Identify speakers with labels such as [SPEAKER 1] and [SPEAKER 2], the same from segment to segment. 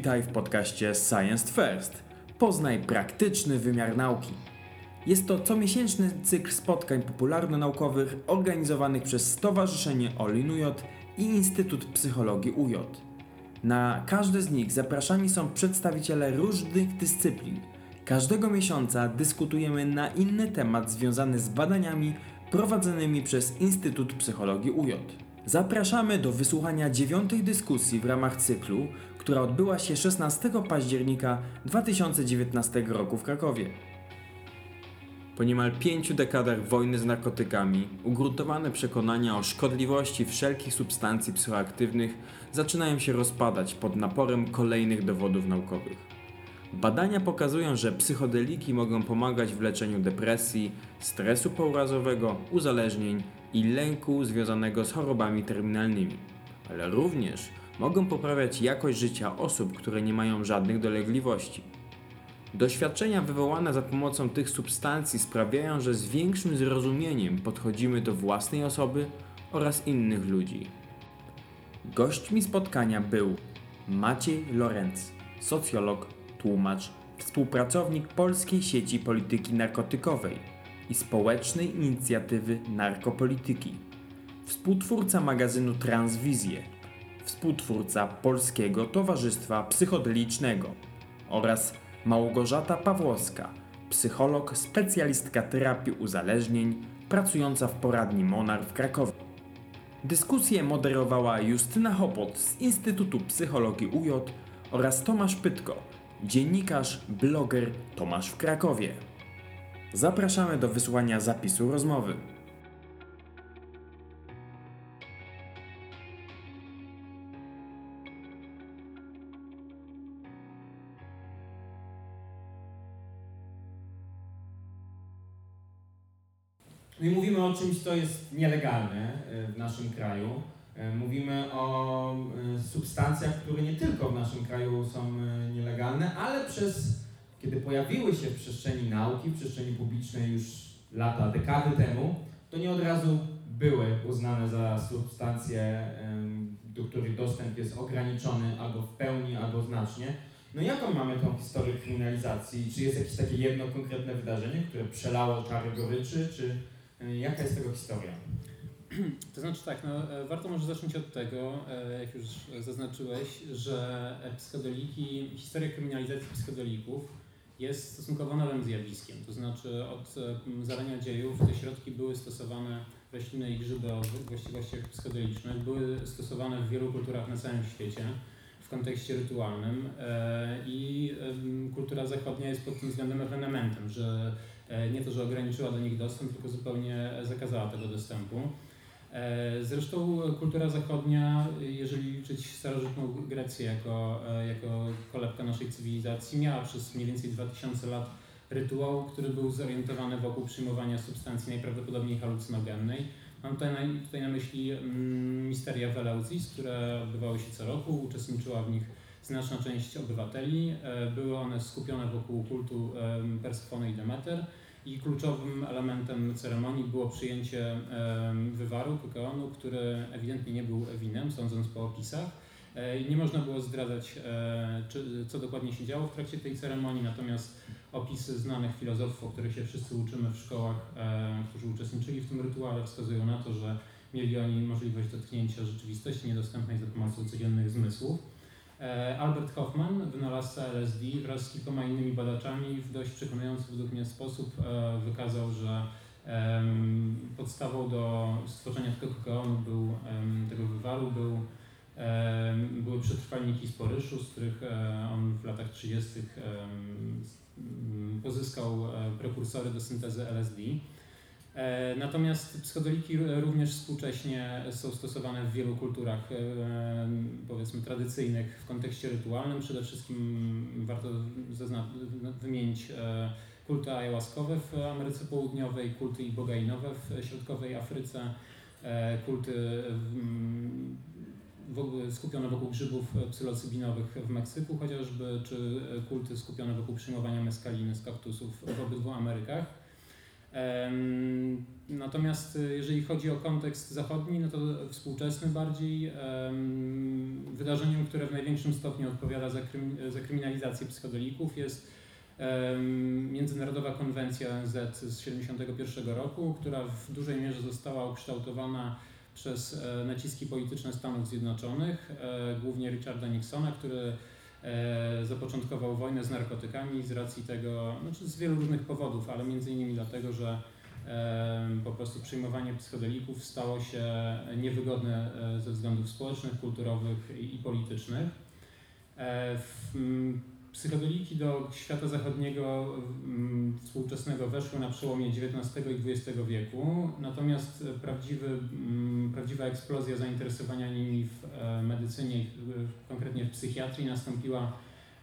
[SPEAKER 1] Witaj w podcaście Science First. Poznaj praktyczny wymiar nauki. Jest to comiesięczny cykl spotkań popularno-naukowych organizowanych przez Stowarzyszenie OLIN-UJ i Instytut Psychologii UJ. Na każde z nich zapraszani są przedstawiciele różnych dyscyplin. Każdego miesiąca dyskutujemy na inny temat związany z badaniami prowadzonymi przez Instytut Psychologii UJ. Zapraszamy do wysłuchania dziewiątej dyskusji w ramach cyklu, która odbyła się 16 października 2019 roku w Krakowie. Po niemal pięciu dekadach wojny z narkotykami, ugruntowane przekonania o szkodliwości wszelkich substancji psychoaktywnych zaczynają się rozpadać pod naporem kolejnych dowodów naukowych. Badania pokazują, że psychodeliki mogą pomagać w leczeniu depresji, stresu pourazowego, uzależnień i lęku związanego z chorobami terminalnymi, ale również mogą poprawiać jakość życia osób, które nie mają żadnych dolegliwości. Doświadczenia wywołane za pomocą tych substancji sprawiają, że z większym zrozumieniem podchodzimy do własnej osoby oraz innych ludzi. Gośćmi spotkania był Maciej Lorenz, socjolog, tłumacz, współpracownik Polskiej Sieci Polityki Narkotykowej i Społecznej Inicjatywy Narkopolityki, współtwórca magazynu Transwizje, współtwórca Polskiego Towarzystwa Psychodelicznego oraz Małgorzata Pawłowska, psycholog, specjalistka terapii uzależnień, pracująca w poradni Monar w Krakowie. Dyskusję moderowała Justyna Hopot z Instytutu Psychologii UJ oraz Tomasz Pytko, dziennikarz, bloger Tomasz w Krakowie. Zapraszamy do wysłuchania zapisu rozmowy.
[SPEAKER 2] No i mówimy o czymś, co jest nielegalne e, w naszym kraju. E, mówimy o e, substancjach, które nie tylko w naszym kraju są nielegalne, ale przez, kiedy pojawiły się w przestrzeni nauki, w przestrzeni publicznej już lata, dekady temu, to nie od razu były uznane za substancje, do których dostęp jest ograniczony albo w pełni, albo znacznie. No jaką mamy tą historię kryminalizacji? Czy jest jakieś takie jedno konkretne wydarzenie, które przelało czary goryczy, czy E, jaka jest tego historia?
[SPEAKER 3] To znaczy tak, no, e, warto może zacząć od tego, e, jak już zaznaczyłeś, że psychodeliki, historia kryminalizacji psychodelików jest stosunkowo nowym zjawiskiem. To znaczy od zarania dziejów te środki były stosowane, rośliny i grzyby o właściwościach psychodelicznych, były stosowane w wielu kulturach na całym świecie w kontekście rytualnym i kultura zachodnia jest pod tym względem ewenementem, że E, nie to, że ograniczyła do nich dostęp, tylko zupełnie zakazała tego dostępu. E, zresztą kultura zachodnia, jeżeli liczyć starożytną Grecję jako, e, jako kolebkę naszej cywilizacji, miała przez mniej więcej 2000 lat rytuał, który był zorientowany wokół przyjmowania substancji najprawdopodobniej halucynogennej. Mam tutaj na, tutaj na myśli mm, misteria Veleuzis, które odbywały się co roku, uczestniczyła w nich znaczna część obywateli. Były one skupione wokół kultu Persefony i Demeter i kluczowym elementem ceremonii było przyjęcie wywaru, kokaonu, który ewidentnie nie był winem, sądząc po opisach. E, nie można było zdradzać, e, co dokładnie się działo w trakcie tej ceremonii, natomiast opisy znanych filozofów, o których się wszyscy uczymy w szkołach, e, którzy uczestniczyli w tym rytuale, wskazują na to, że mieli oni możliwość dotknięcia rzeczywistości niedostępnej za pomocą codziennych zmysłów. E, Albert Hoffman, wynalazca LSD, wraz z kilkoma innymi badaczami w dość przekonujący według mnie sposób e, wykazał, że podstawą do stworzenia tego kokaonu był, tego wywaru był, były przetrwalniki z Poryszu, z których e, on w latach 30. pozyskał prekursory do syntezy LSD. E, natomiast psychodeliki również współcześnie są stosowane w wielu kulturach, e, powiedzmy, tradycyjnych w kontekście rytualnym. Przede wszystkim warto wymienić e, kulty ayahuaskowe w Ameryce Południowej, kulty ibogainowe w środkowej Afryce, kulty skupione wokół grzybów psylocybinowych w Meksyku chociażby, czy kulty skupione wokół przyjmowania meskaliny z kaktusów w obydwu Amerykach. Natomiast y, jeżeli chodzi o kontekst zachodni, no to współczesny bardziej, em, wydarzeniem, które w największym stopniu odpowiada za, krym, za kryminalizację psychodelików jest Międzynarodowa Konwencja ONZ z 1971 roku, która w dużej mierze została ukształtowana przez e, naciski polityczne Stanów Zjednoczonych, e, głównie Richarda Nixona, który zapoczątkował wojnę z narkotykami z racji tego, znaczy z wielu różnych powodów, ale między innymi dlatego, że e, po prostu przyjmowanie psychodelików stało się niewygodne e, ze względów społecznych, kulturowych i, politycznych. E, Psychodeliki do świata zachodniego mm, współczesnego weszły na przełomie XIX i XX wieku, natomiast prawdziwy, mm, prawdziwa eksplozja zainteresowania nimi w e, medycynie, konkretnie w psychiatrii, nastąpiła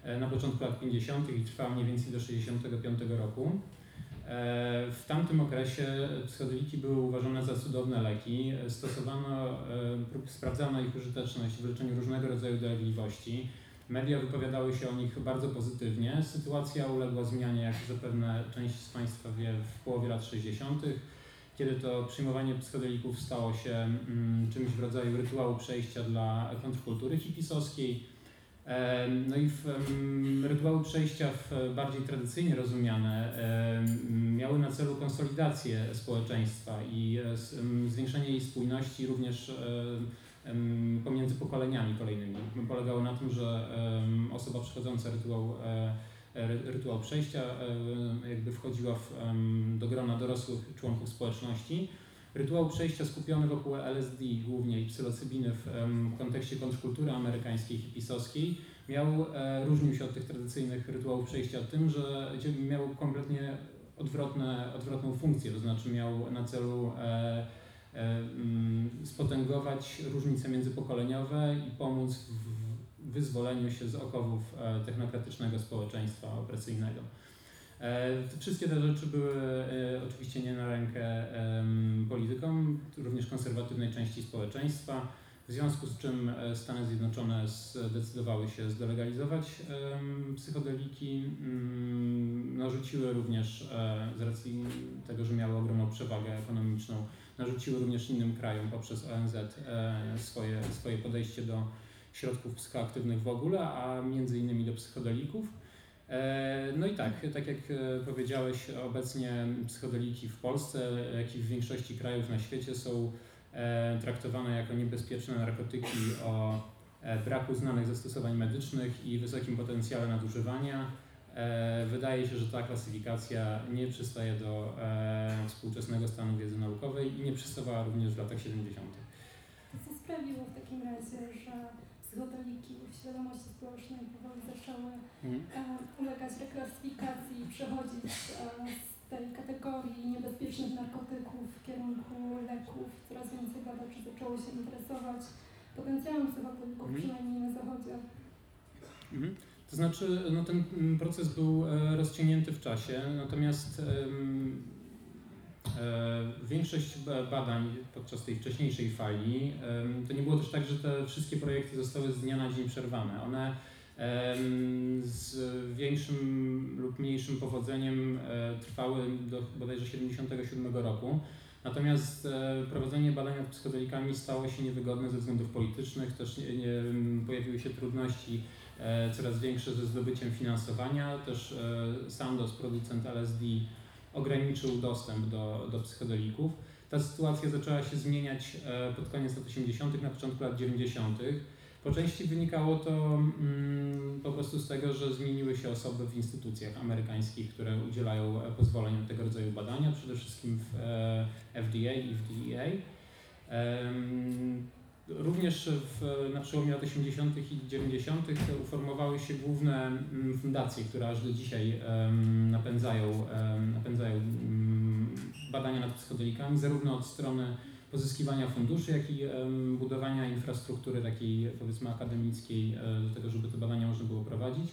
[SPEAKER 3] e, na początku lat 50. i trwała mniej więcej do 65 roku. E, W tamtym okresie psychodeliki były uważane za cudowne leki. Stosowano, sprawdzano ich użyteczność w leczeniu różnego rodzaju dolegliwości. Media wypowiadały się o nich bardzo pozytywnie. Sytuacja uległa zmianie, jak zapewne część z Państwa wie, w połowie lat 60., kiedy to przyjmowanie psychodelików stało się mm, czymś w rodzaju rytuału przejścia dla kontrkultury hipisowskiej. Em, No i w, em, rytuały przejścia w bardziej tradycyjnie rozumiane em, miały na celu konsolidację społeczeństwa i e, zwiększenie jej spójności również e, pomiędzy pokoleniami kolejnymi. Polegało na tym, że osoba przechodząca rytuał, e, ry- rytuał przejścia e, jakby wchodziła w, do grona dorosłych członków społeczności. Rytuał przejścia skupiony wokół LSD głównie i psylocybiny w kontekście kontrkultury amerykańskiej, hipisowskiej miał, e, różnił się od tych tradycyjnych rytuałów przejścia tym, że miał kompletnie odwrotne, odwrotną funkcję, to znaczy miał na celu spotęgować różnice międzypokoleniowe i pomóc w wyzwoleniu się z okowów e, technokratycznego społeczeństwa opresyjnego. E, te Wszystkie te rzeczy były e, oczywiście nie na rękę politykom, również konserwatywnej części społeczeństwa, w związku z czym e, Stany Zjednoczone zdecydowały się zdelegalizować psychodeliki. Mm, Narzuciły również, e, z racji tego, że miały ogromną przewagę ekonomiczną, narzuciły również innym krajom poprzez ONZ e, swoje, swoje podejście do środków psychoaktywnych w ogóle, a między innymi do psychodelików. E, No i tak, tak jak e, powiedziałeś, obecnie psychodeliki w Polsce, jak i w większości krajów na świecie są traktowane jako niebezpieczne narkotyki o braku znanych zastosowań medycznych i wysokim potencjale nadużywania. E, Wydaje się, że ta klasyfikacja nie przystaje do e, współczesnego stanu wiedzy naukowej i nie przystawała również w latach 70.
[SPEAKER 4] To co sprawiło w takim razie, że psychodeliki w świadomości społecznej powoli zaczęły e, ulegać reklasyfikacji i przechodzić z tej kategorii niebezpiecznych narkotyków w kierunku leków. Coraz więcej badaczy zaczęło się interesować potencjałem psychodelików,
[SPEAKER 3] Mhm.
[SPEAKER 4] przynajmniej na zachodzie.
[SPEAKER 3] Mhm. To znaczy, no ten mm, proces był e, rozciągnięty w czasie, natomiast e, większość ba- badań podczas tej wcześniejszej fali, to nie było też tak, że te wszystkie projekty zostały z dnia na dzień przerwane. One z większym lub mniejszym powodzeniem e, trwały do bodajże 77 roku. Natomiast prowadzenie badań nad psychodelikami stało się niewygodne ze względów politycznych, też nie, nie, pojawiły się trudności coraz większe ze zdobyciem finansowania. Też e, Sandoz, producent LSD, ograniczył dostęp do, do psychodelików. Ta sytuacja zaczęła się zmieniać e, pod koniec lat 80., na początku lat 90. Po części wynikało to mm, po prostu z tego, że zmieniły się osoby w instytucjach amerykańskich, które udzielają e, pozwoleń na tego rodzaju badania, przede wszystkim w e, FDA i w DEA. Również w, na przełomie lat 80. i 90. uformowały się główne mm, fundacje, które aż do dzisiaj em, napędzają, em, napędzają mm, badania nad psychodelikami, zarówno od strony pozyskiwania funduszy, jak i budowania infrastruktury takiej powiedzmy akademickiej e, do tego, żeby te badania można było prowadzić.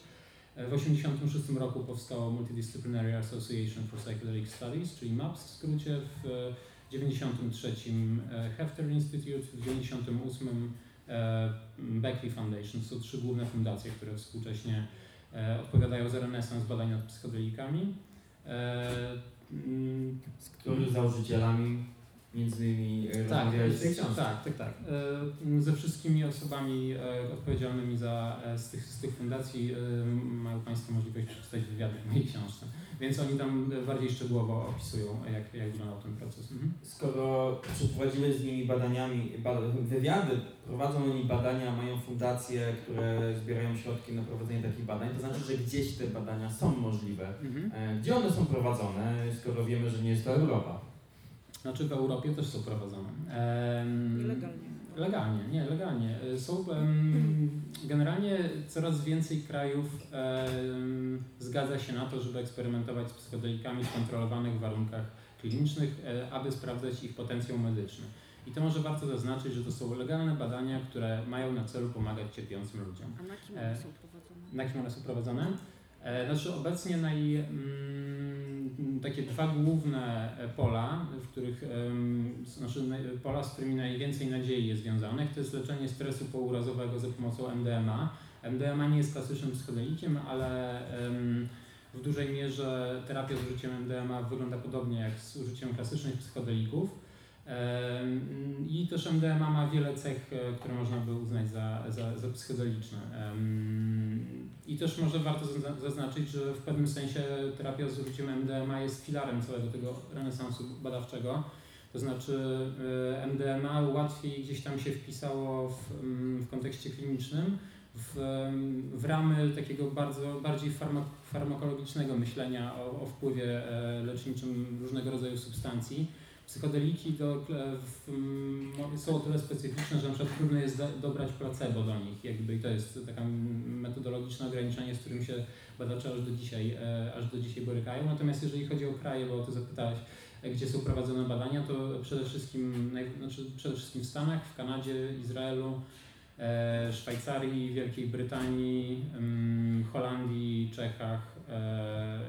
[SPEAKER 3] E, W 1986 roku powstało Multidisciplinary Association for Psychedelic Studies, czyli MAPS w skrócie, w 93 e, Hefter Institute, w 98 e, Beckley Foundation. To są trzy główne fundacje, które współcześnie e, odpowiadają za renesans badań nad psychodelikami. E, mm,
[SPEAKER 1] Z których założycielami między innymi e, książce.
[SPEAKER 3] tak, tak, tak. E, Ze wszystkimi osobami e, odpowiedzialnymi za e, z tych, z tych fundacji e, mają Państwo możliwość przeczytać wywiady w mojej książce. Więc oni tam bardziej szczegółowo opisują, jak, jak wyglądał ten proces. Mhm.
[SPEAKER 1] Skoro przeprowadziłeś z nimi badaniami, bada, wywiady, prowadzą oni badania, mają fundacje, które zbierają środki na prowadzenie takich badań, to znaczy, że gdzieś te badania są możliwe.
[SPEAKER 3] Mhm.
[SPEAKER 1] E, Gdzie one są prowadzone, skoro wiemy, że nie jest to Europa?
[SPEAKER 3] Znaczy w Europie też są prowadzone.
[SPEAKER 5] Nielegalnie.
[SPEAKER 3] Legalnie, nie, legalnie. Y, Są em, generalnie coraz więcej krajów em, zgadza się na to, żeby eksperymentować z psychodelikami w kontrolowanych warunkach klinicznych, e, aby sprawdzać ich potencjał medyczny. I to może warto zaznaczyć, że to są legalne badania, które mają na celu pomagać cierpiącym ludziom.
[SPEAKER 5] A na kim
[SPEAKER 3] E,
[SPEAKER 5] one są prowadzone?
[SPEAKER 3] Na kim one są prowadzone? E, Znaczy obecnie naj, mm, takie dwa główne e, pola, w których znaczy pola, z którymi najwięcej nadziei jest związanych, to jest leczenie stresu pourazowego za pomocą MDMA. MDMA nie jest klasycznym psychodelikiem, ale w dużej mierze terapia z użyciem MDMA wygląda podobnie jak z użyciem klasycznych psychodelików. I też MDMA ma wiele cech, e, które można by uznać za, za, za psychodeliczne. I też może warto zazna- zaznaczyć, że w pewnym sensie terapia z użyciem MDMA jest filarem całego tego renesansu badawczego. To znaczy e, MDMA łatwiej gdzieś tam się wpisało w, mm, w kontekście klinicznym, w, w ramy takiego bardzo bardziej farma, farmakologicznego myślenia o, o wpływie e, leczniczym różnego rodzaju substancji. Psychodeliki do, w, są o tyle specyficzne, że na przykład trudno jest do, dobrać placebo do nich. Jakby i to jest takie metodologiczne ograniczenie, z którym się badacze aż do dzisiaj, e, aż do dzisiaj borykają. Natomiast jeżeli chodzi o kraje, bo o to zapytałeś, e, gdzie są prowadzone badania, to przede wszystkim, znaczy przede wszystkim w Stanach, w Kanadzie, Izraelu, e, Szwajcarii, Wielkiej Brytanii, Holandii, Czechach. E,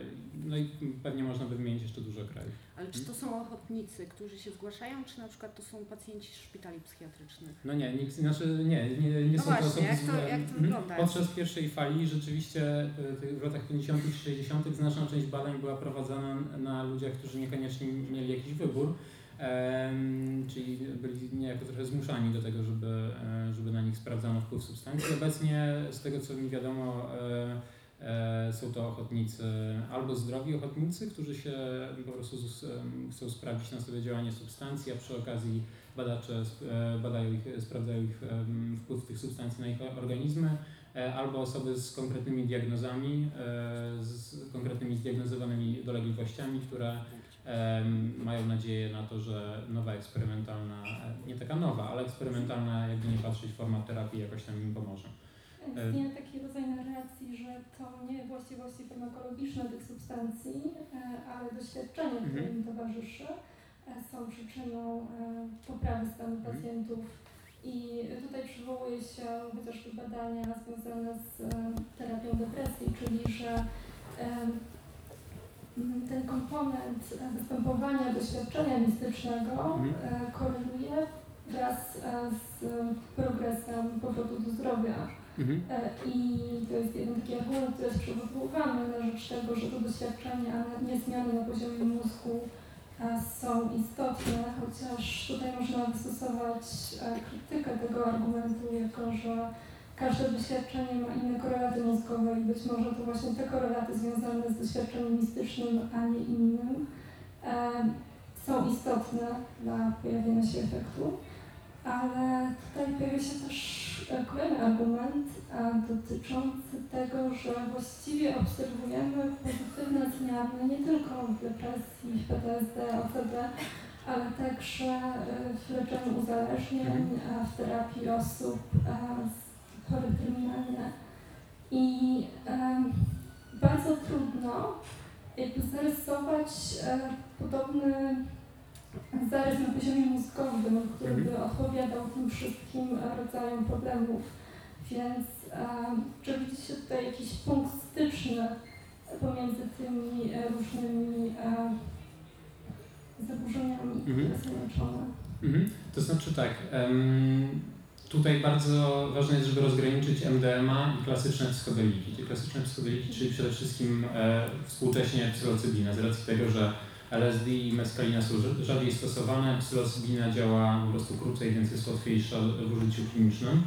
[SPEAKER 3] no i pewnie można by wymienić jeszcze dużo krajów.
[SPEAKER 5] Ale czy to są ochotnicy, którzy się zgłaszają, czy na przykład to są pacjenci szpitali psychiatrycznych?
[SPEAKER 3] No nie, nikt, znaczy nie, nie, nie
[SPEAKER 5] No
[SPEAKER 3] są to
[SPEAKER 5] właśnie,
[SPEAKER 3] osoby
[SPEAKER 5] jak
[SPEAKER 3] z-
[SPEAKER 5] to- jak to
[SPEAKER 3] Mhm.
[SPEAKER 5] wygląda?
[SPEAKER 3] Podczas pierwszej fali rzeczywiście tych- w latach 50. i 60. znaczna część badań była prowadzona na ludziach, którzy niekoniecznie mieli jakiś wybór, czyli byli niejako trochę zmuszani do tego, żeby, e, żeby na nich sprawdzano wpływ substancji. Obecnie z tego co mi wiadomo e, e, są to ochotnicy, albo zdrowi ochotnicy, którzy się po prostu chcą sprawdzić na sobie działanie substancji, a przy okazji badacze e, badają ich, sprawdzają ich wpływ tych substancji na ich organizmy, e, albo osoby z konkretnymi diagnozami, e, z konkretnymi zdiagnozowanymi dolegliwościami, które mają nadzieję na to, że nowa eksperymentalna, e, nie taka nowa, ale eksperymentalna, jakby nie patrzeć, forma terapii jakoś tam im pomoże.
[SPEAKER 4] Istnieje taki rodzaj narracji, że to nie właściwości farmakologiczne tych substancji, e, ale doświadczenie, które
[SPEAKER 3] Mhm.
[SPEAKER 4] im towarzyszy, e, są przyczyną e, poprawy stanu
[SPEAKER 3] Mhm.
[SPEAKER 4] pacjentów. I tutaj przywołuje się chociażby badania związane z e, terapią depresji, czyli że e, ten komponent e, występowania doświadczenia mistycznego
[SPEAKER 3] Mhm.
[SPEAKER 4] e, koreluje wraz e, z progresem powrotu do zdrowia. E, I to jest jeden taki argument, który jest przygotowywany na rzecz tego, że to doświadczenia, a nie zmiany na poziomie mózgu są istotne, chociaż tutaj można wystosować e, krytykę tego argumentu, jako że każde doświadczenie ma inne korelaty mózgowe i być może to właśnie te korelaty związane z doświadczeniem mistycznym, a nie innym, e, są istotne dla pojawienia się efektu. Ale tutaj pojawia się też kolejny argument dotyczący tego, że właściwie obserwujemy pozytywne zmiany nie tylko w depresji, w PTSD, OCD, ale także e, w leczeniu uzależnień, a w terapii osób z chorych kryminalnie. I bardzo trudno jakby zarysować e, podobny zarys na poziomie mózgowym, który by odpowiadał tym wszystkim e, rodzajom problemów. Więc e, czy widzi się tutaj jakiś punkt styczny pomiędzy tymi e, różnymi zaburzeniami, które
[SPEAKER 3] Mhm.
[SPEAKER 4] są leczone?
[SPEAKER 3] Mhm. To znaczy tak, em, tutaj bardzo ważne jest, żeby rozgraniczyć MDMA i klasyczne psychodeliki. Te klasyczne psychodeliki, czyli przede wszystkim e, współcześnie psylocybina, z racji tego, że LSD i meskalina są rzadziej stosowane, psylocybina działa po prostu krócej, więc jest łatwiejsza w użyciu klinicznym.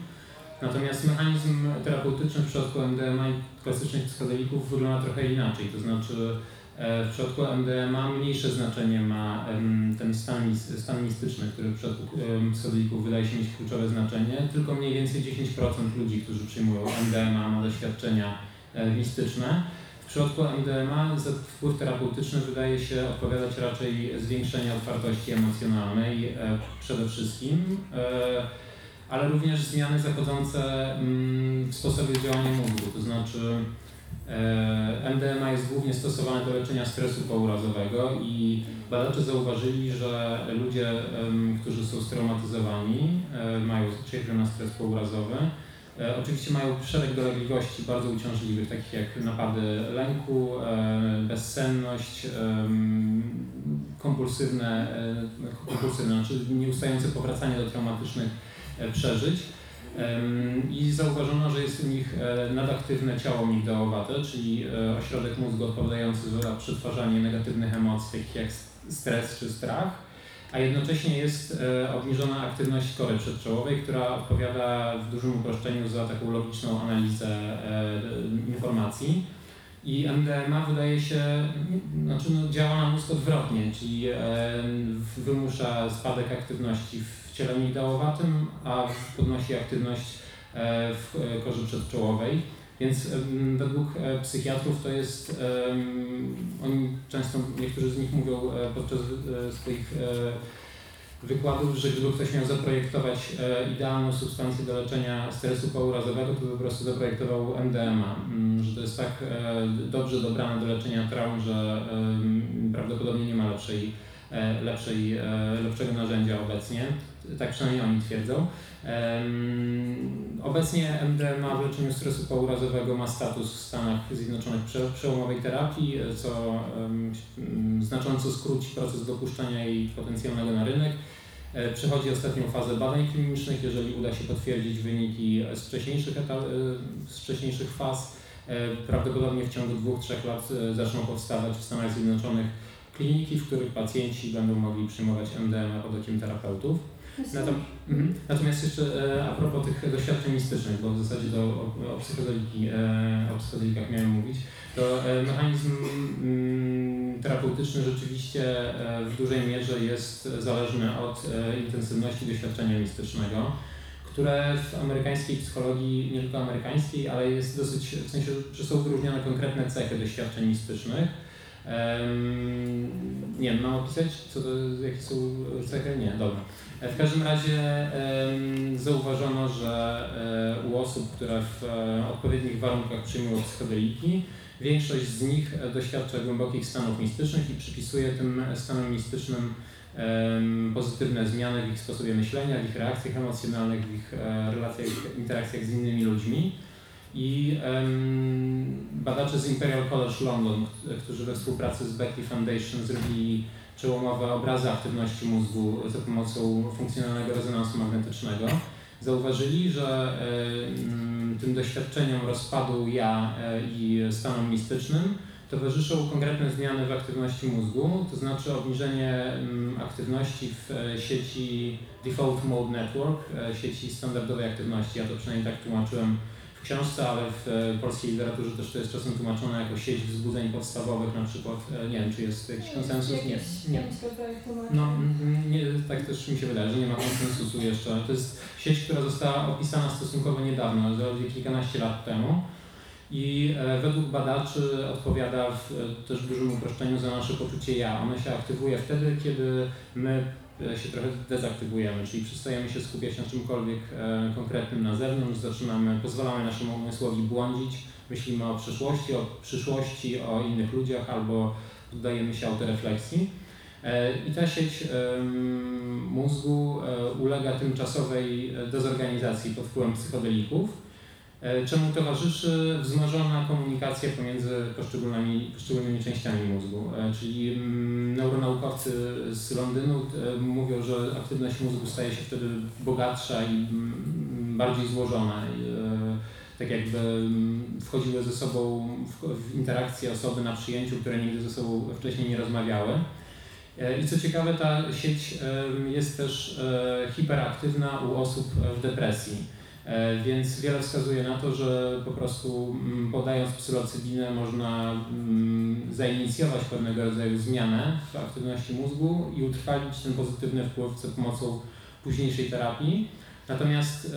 [SPEAKER 3] Natomiast mechanizm terapeutyczny w przypadku MDMA i klasycznych psychodelików wygląda trochę inaczej, to znaczy e, w przypadku MDMA mniejsze znaczenie ma ten stan, stan mistyczny, który w przypadku psychodelików wydaje się mieć kluczowe znaczenie. Tylko mniej więcej 10% ludzi, którzy przyjmują MDMA ma doświadczenia e, mistyczne. W przypadku MDMA za wpływ terapeutyczny wydaje się odpowiadać raczej zwiększenie otwartości emocjonalnej e, przede wszystkim ale również zmiany zachodzące mm, w sposobie działania mózgu, to znaczy e, MDMA jest głównie stosowane do leczenia stresu pourazowego i badacze zauważyli, że ludzie, którzy są straumatyzowani, e, mają cierpią na stres pourazowy, e, Oczywiście mają szereg dolegliwości bardzo uciążliwych, takich jak napady lęku, bezsenność, kompulsywne, kompulsywne znaczy nieustające powracanie do traumatycznych E, przeżyć. I zauważono, że jest u nich e, nadaktywne ciało migdałowate, czyli e, ośrodek mózgu odpowiadający za przetwarzanie negatywnych emocji, takich jak stres czy strach, a jednocześnie jest obniżona aktywność kory przedczołowej, która odpowiada w dużym uproszczeniu za taką logiczną analizę informacji. I MDMA wydaje się, znaczy no, działa na mózg odwrotnie, czyli wymusza spadek aktywności w ciele migdałowatym, a podnosi aktywność e, w e, korze przedczołowej. Więc według e, psychiatrów to jest, oni często, niektórzy z nich mówią podczas swoich wykładów, że gdyby ktoś miał zaprojektować idealną substancję do leczenia stresu pourazowego, to by po prostu zaprojektował MDMA, mm, że to jest tak dobrze dobrane do leczenia traum, że prawdopodobnie nie ma lepszej, lepszej, lepszego narzędzia obecnie tak przynajmniej oni twierdzą. Obecnie MDMA w leczeniu stresu pourazowego ma status w Stanach Zjednoczonych przełomowej terapii, co znacząco skróci proces dopuszczania jej potencjalnego na rynek. E, przechodzi ostatnią fazę badań klinicznych, jeżeli uda się potwierdzić wyniki z wcześniejszych, e, z wcześniejszych faz. E, prawdopodobnie w ciągu dwóch, trzech lat zaczną powstawać w Stanach Zjednoczonych kliniki, w których pacjenci będą mogli przyjmować MDMA pod okiem terapeutów. Mhm. Natomiast jeszcze e, a propos tych doświadczeń mistycznych, bo w zasadzie to o, o, psychodeliki, e, o psychodelikach miałem mówić, to e, mechanizm mm, terapeutyczny rzeczywiście w dużej mierze jest zależny od intensywności doświadczenia mistycznego, które w amerykańskiej psychologii, nie tylko amerykańskiej, ale jest dosyć, w sensie, że są wyróżnione konkretne cechy doświadczeń mistycznych. Nie wiem, mam opisać, co to, jakie są cechy? Nie, dobra. W każdym razie zauważono, że e, u osób, które w e, odpowiednich warunkach przyjmują psychodeliki, większość z nich e, doświadcza głębokich stanów mistycznych i przypisuje tym stanom mistycznym pozytywne zmiany w ich sposobie myślenia, w ich reakcjach emocjonalnych, w ich relacjach, interakcjach z innymi ludźmi. I badacze z Imperial College London, którzy we współpracy z Beckley Foundation zrobili przełomowe obrazy aktywności mózgu za pomocą funkcjonalnego rezonansu magnetycznego, zauważyli, że e, tym doświadczeniom rozpadu ja e, i stanom mistycznym towarzyszą konkretne zmiany w aktywności mózgu, to znaczy obniżenie aktywności w e, sieci Default Mode Network, sieci standardowej aktywności. Ja to przynajmniej tak tłumaczyłem książce, ale w e, polskiej literaturze też to jest czasem tłumaczone jako sieć wzbudzeń podstawowych, na przykład, e, nie wiem, czy jest jakiś konsensus? Nie. nie. No, nie, tak też mi się wydaje, że nie ma konsensusu jeszcze. To jest sieć, która została opisana stosunkowo niedawno, zaledwie kilkanaście lat temu. I e, według badaczy odpowiada w też dużym uproszczeniu za nasze poczucie ja. Ono się aktywuje wtedy, kiedy my E, się trochę dezaktywujemy, czyli przestajemy się skupiać na czymkolwiek e, konkretnym na zewnątrz, zaczynamy, pozwalamy naszemu umysłowi błądzić, myślimy o przyszłości, o przyszłości, o innych ludziach albo poddajemy się autorefleksji. E, I ta sieć mózgu ulega tymczasowej dezorganizacji pod wpływem psychodelików E, czemu towarzyszy wzmożona komunikacja pomiędzy poszczególnymi, poszczególnymi częściami mózgu. E, czyli mm, neuronaukowcy z Londynu e, mówią, że aktywność mózgu staje się wtedy bogatsza i mm, bardziej złożona. Tak jakby mm, wchodziły ze sobą w interakcję osoby na przyjęciu, które nigdy ze sobą wcześniej nie rozmawiały. E, I co ciekawe, ta sieć jest też e, hiperaktywna u osób w depresji. E, Więc wiele wskazuje na to, że po prostu mm, podając psylocybinę można mm, zainicjować pewnego rodzaju zmianę w aktywności mózgu i utrwalić ten pozytywny wpływ za pomocą późniejszej terapii. Natomiast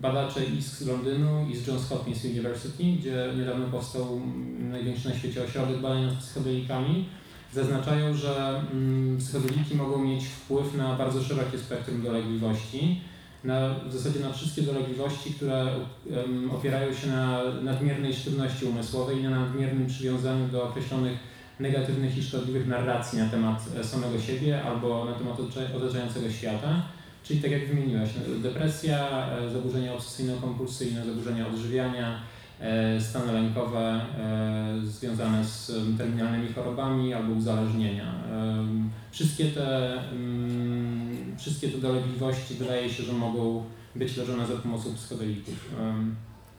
[SPEAKER 3] badacze i z Londynu i z Johns Hopkins University, gdzie niedawno powstał mm, największy na świecie ośrodek badań nad psychodelikami, zaznaczają, że psychodeliki mogą mieć wpływ na bardzo szerokie spektrum dolegliwości, na, w zasadzie na wszystkie dolegliwości, które em, opierają się na nadmiernej sztywności umysłowej i na nadmiernym przywiązaniu do określonych negatywnych i szkodliwych narracji na temat e, samego siebie albo na temat otaczającego świata. Czyli tak jak wymieniłaś, no, depresja, e, zaburzenia obsesyjno-kompulsyjne, zaburzenia odżywiania, e, stany lękowe związane z terminalnymi chorobami albo uzależnienia. Wszystkie te, wszystkie te dolegliwości wydaje się, że mogą być leczone za pomocą psychodelików.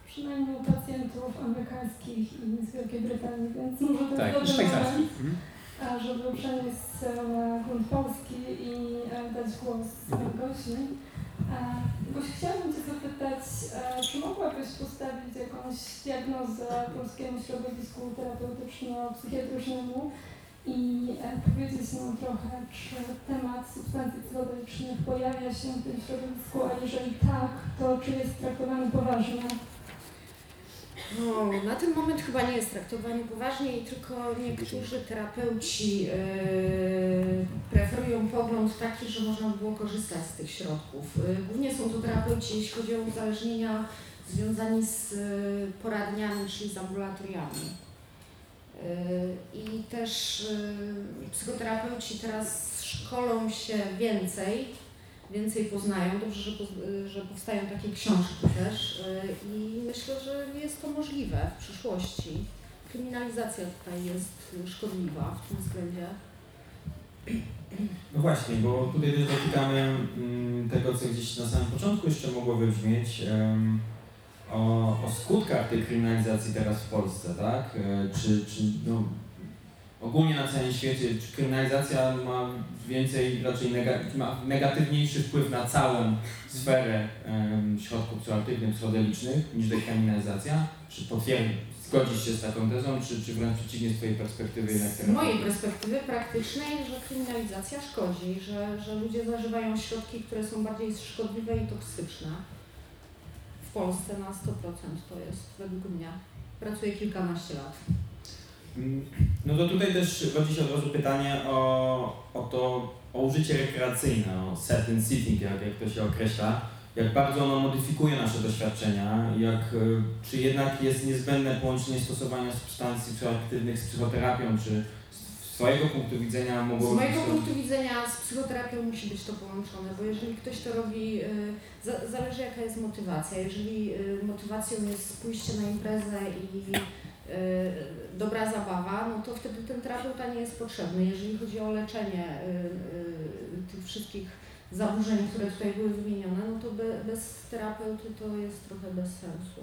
[SPEAKER 4] Przynajmniej u pacjentów amerykańskich i z Wielkiej Brytanii, więc może to
[SPEAKER 3] Tak,
[SPEAKER 4] jest dobry moment, a żeby przenieść się na grunt polski i e, dać głos swojej gości. E, Goś, chciałabym Cię zapytać, e, czy mogłabyś postawić jakąś diagnozę polskiemu środowisku terapeutyczno-psychiatrycznemu i e, powiedzieć nam trochę, czy temat substancji psychodelicznych pojawia się w tym środowisku, a jeżeli tak, to czy jest traktowany poważnie?
[SPEAKER 5] No, na ten moment chyba nie jest traktowany poważnie i tylko niektórzy terapeuci yy, preferują pogląd taki, że można by było korzystać z tych środków. Yy, głównie są to terapeuci, jeśli chodzi o uzależnienia związani z yy, poradniami, czyli z ambulatoriami. Yy, I też yy, psychoterapeuci teraz szkolą się więcej, więcej poznają. Dobrze, że, że powstają takie książki też yy, i myślę, że jest to możliwe w przyszłości. Kryminalizacja tutaj jest szkodliwa w tym względzie.
[SPEAKER 1] No właśnie, bo tutaj też dotykamy mm, tego, co gdzieś na samym początku jeszcze mogło wybrzmieć, em, o, o skutkach tej kryminalizacji teraz w Polsce, tak? E, Czy, czy no, ogólnie na całym świecie, czy kryminalizacja ma więcej, raczej nega, ma negatywniejszy wpływ na całą sferę em, środków psychoaktywnych, psychodelicznych niż dekryminalizacja? Czy potwierdzi, zgodzisz się z taką tezą, czy, czy wręcz przeciwnie z Twojej perspektywy
[SPEAKER 5] Z mojej perspektywy praktycznej, że kryminalizacja szkodzi, że, że ludzie zażywają środki, które są bardziej szkodliwe i toksyczne. W Polsce na 100% to jest według mnie. Pracuję kilkanaście lat.
[SPEAKER 1] Mm, No to tutaj też rodzi się od razu pytanie o, o to, o użycie rekreacyjne, o setting sitting, jak, jak to się określa. Jak bardzo ono modyfikuje nasze doświadczenia, jak, y, czy jednak jest niezbędne połączenie stosowania substancji psychoaktywnych z psychoterapią, czy z swojego punktu widzenia
[SPEAKER 5] Z
[SPEAKER 1] mogło
[SPEAKER 5] mojego
[SPEAKER 1] być to-
[SPEAKER 5] punktu widzenia z psychoterapią musi być to połączone, bo jeżeli ktoś to robi, y, za, zależy jaka jest motywacja. Jeżeli y, motywacją jest pójście na imprezę i y, dobra zabawa, no to wtedy ten terapeuta nie jest potrzebny. Jeżeli chodzi o leczenie tych wszystkich zaburzeń, które tutaj były wymienione, no to be, bez terapeuty to jest trochę bez sensu.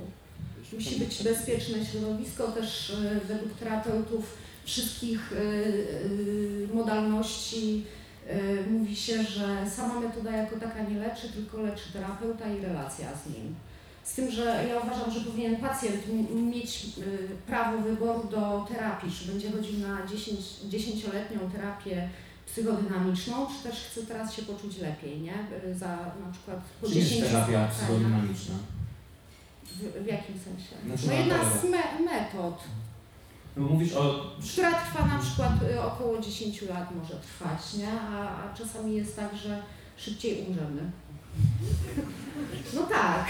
[SPEAKER 5] Musi być bezpieczne środowisko, też według terapeutów wszystkich y, y, modalności y, mówi się, że sama metoda jako taka nie leczy, tylko leczy terapeuta i relacja z nim. Z tym, że ja uważam, że powinien pacjent mieć prawo wyboru do terapii, czy będzie chodził na 10, 10-letnią terapię psychodynamiczną, czy też chce teraz się poczuć lepiej, nie? Za na przykład po
[SPEAKER 1] Czym jest
[SPEAKER 5] 10
[SPEAKER 1] terapia
[SPEAKER 5] spotkaniach.
[SPEAKER 1] psychodynamiczna?
[SPEAKER 5] W, w jakim sensie?
[SPEAKER 1] Znaczy,
[SPEAKER 5] No
[SPEAKER 1] na
[SPEAKER 5] jedna z me- metod,
[SPEAKER 1] No mówisz o...
[SPEAKER 5] która trwa na przykład y, około 10 lat może trwać, nie? A, a czasami jest tak, że szybciej umrzemy. No tak.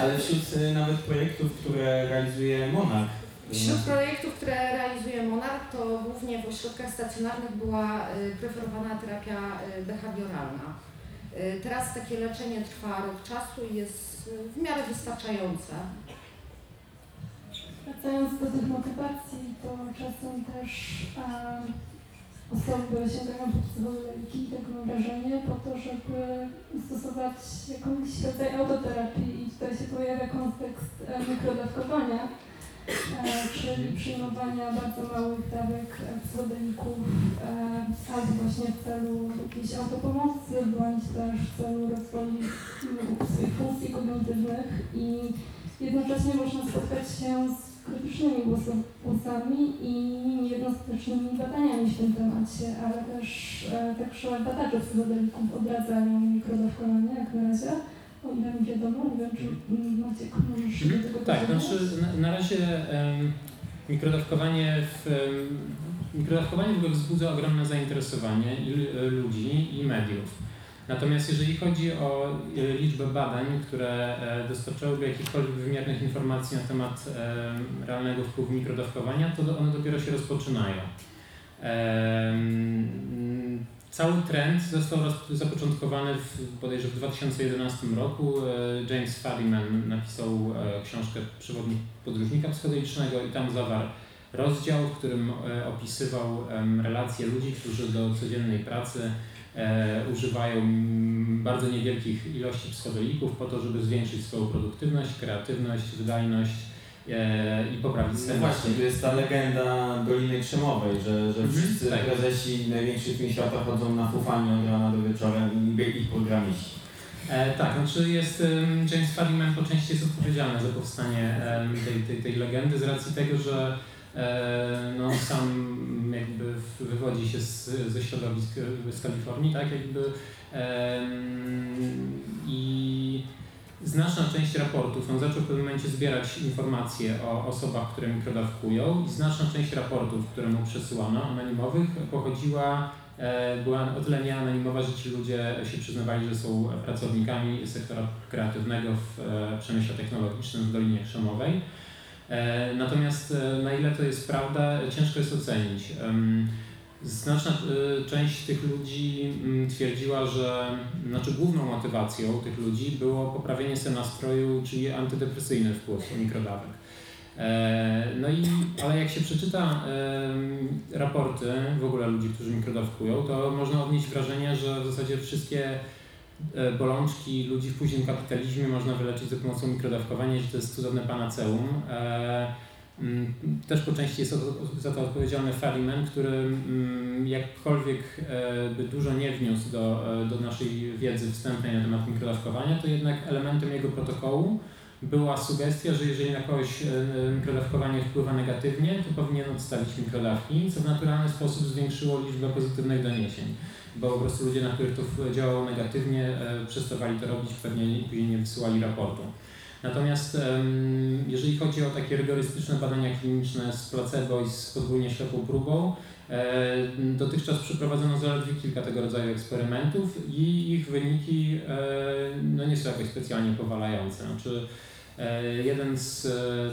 [SPEAKER 1] Ale wśród y, nawet projektów, które realizuje Monarch, y,
[SPEAKER 5] Wśród projektów, które realizuje Monarch, to głównie w ośrodkach stacjonarnych była preferowana terapia behawioralna. Teraz takie leczenie trwa rok czasu i jest w miarę wystarczające.
[SPEAKER 4] Wracając do tych motywacji, to czasem też um, osoby sięgają po psychodeliki, tak mam wrażenie, po to, żeby stosować jakąś rodzaj autoterapii i tutaj się pojawia kontekst e, mikrodawkowania. e, czyli przyjmowania bardzo małych dawek psychodelików e, albo właśnie w celu jakiejś autopomocy, bądź też w celu rozwoju swoich funkcji kognitywnych i jednocześnie można spotkać się z krytycznymi głosami i niejednoznacznymi badaniami w tym temacie, ale też e, także badacze psychodelików odradzają mikrodawkowanie jak na razie. O ile mi wiadomo, nie wiem, czy Maciek możesz do tego
[SPEAKER 3] Tak,
[SPEAKER 4] powiedzieć?
[SPEAKER 3] znaczy na, na razie em, mikrodawkowanie w, em, mikrodawkowanie w ogóle wzbudza ogromne zainteresowanie i, e, ludzi i mediów. Natomiast jeżeli chodzi o e, liczbę badań, które e, dostarczałyby jakichkolwiek wymiernych informacji na temat realnego wpływu mikrodawkowania, to one dopiero się rozpoczynają. Cały trend został zapoczątkowany w, bodajże w 2011 roku. E, James Fadiman napisał e, książkę Przewodnik podróżnika psychodelicznego i tam zawarł rozdział, w którym opisywał relacje ludzi, którzy do codziennej pracy używają mm, bardzo niewielkich ilości psychodelików po to, żeby zwiększyć swoją produktywność, kreatywność, wydajność e, i poprawić
[SPEAKER 1] No
[SPEAKER 3] sen.
[SPEAKER 1] właśnie, tu jest ta legenda Doliny Krzemowej, że, że
[SPEAKER 3] Mhm,
[SPEAKER 1] wszyscy
[SPEAKER 3] tak.
[SPEAKER 1] prezesi największych firm świata chodzą na fufanie od rana do wieczora i ich programiści.
[SPEAKER 3] E, tak, znaczy jest James Fadiman po części jest odpowiedzialny za powstanie tej, tej, tej legendy z racji tego, że e, no, sam wywodzi się z, ze środowisk e, z Kalifornii, tak jakby i znaczna część raportów, on zaczął w pewnym momencie zbierać informacje o osobach, które mikrodawkują i znaczna część raportów, które mu przesyłano, anonimowych, pochodziła E, była o tyle nieanonimowa, że ci ludzie się przyznawali, że są pracownikami sektora kreatywnego w e, przemyśle technologicznym w Dolinie Krzemowej. Natomiast na ile to jest prawda, ciężko jest ocenić. Znaczna e, część tych ludzi mm, twierdziła, że znaczy główną motywacją tych ludzi było poprawienie sobie nastroju, czyli antydepresyjny wpływ mikrodawek. E, No i, ale jak się przeczyta raporty w ogóle ludzi, którzy mikrodawkują, to można odnieść wrażenie, że w zasadzie wszystkie e, bolączki ludzi w późnym kapitalizmie można wyleczyć za pomocą mikrodawkowania, że to jest cudowne panaceum. Mm, Też po części jest za to odpowiedzialny Fadiman, który mm, jakkolwiek e, by dużo nie wniósł do, e, do naszej wiedzy wstępnej na temat mikrodawkowania, to jednak elementem jego protokołu była sugestia, że jeżeli na kogoś e, mikrodawkowanie wpływa negatywnie, to powinien odstawić mikrodawki, co w naturalny sposób zwiększyło liczbę pozytywnych doniesień, bo po prostu ludzie, na których to działało negatywnie, przestawali to robić, pewnie później nie wysyłali raportu. Natomiast jeżeli chodzi o takie rygorystyczne badania kliniczne z placebo i z podwójnie ślepą próbą, e, dotychczas przeprowadzono zaledwie kilka tego rodzaju eksperymentów i ich wyniki e, no nie są jakoś specjalnie powalające. Znaczy, E, Jeden z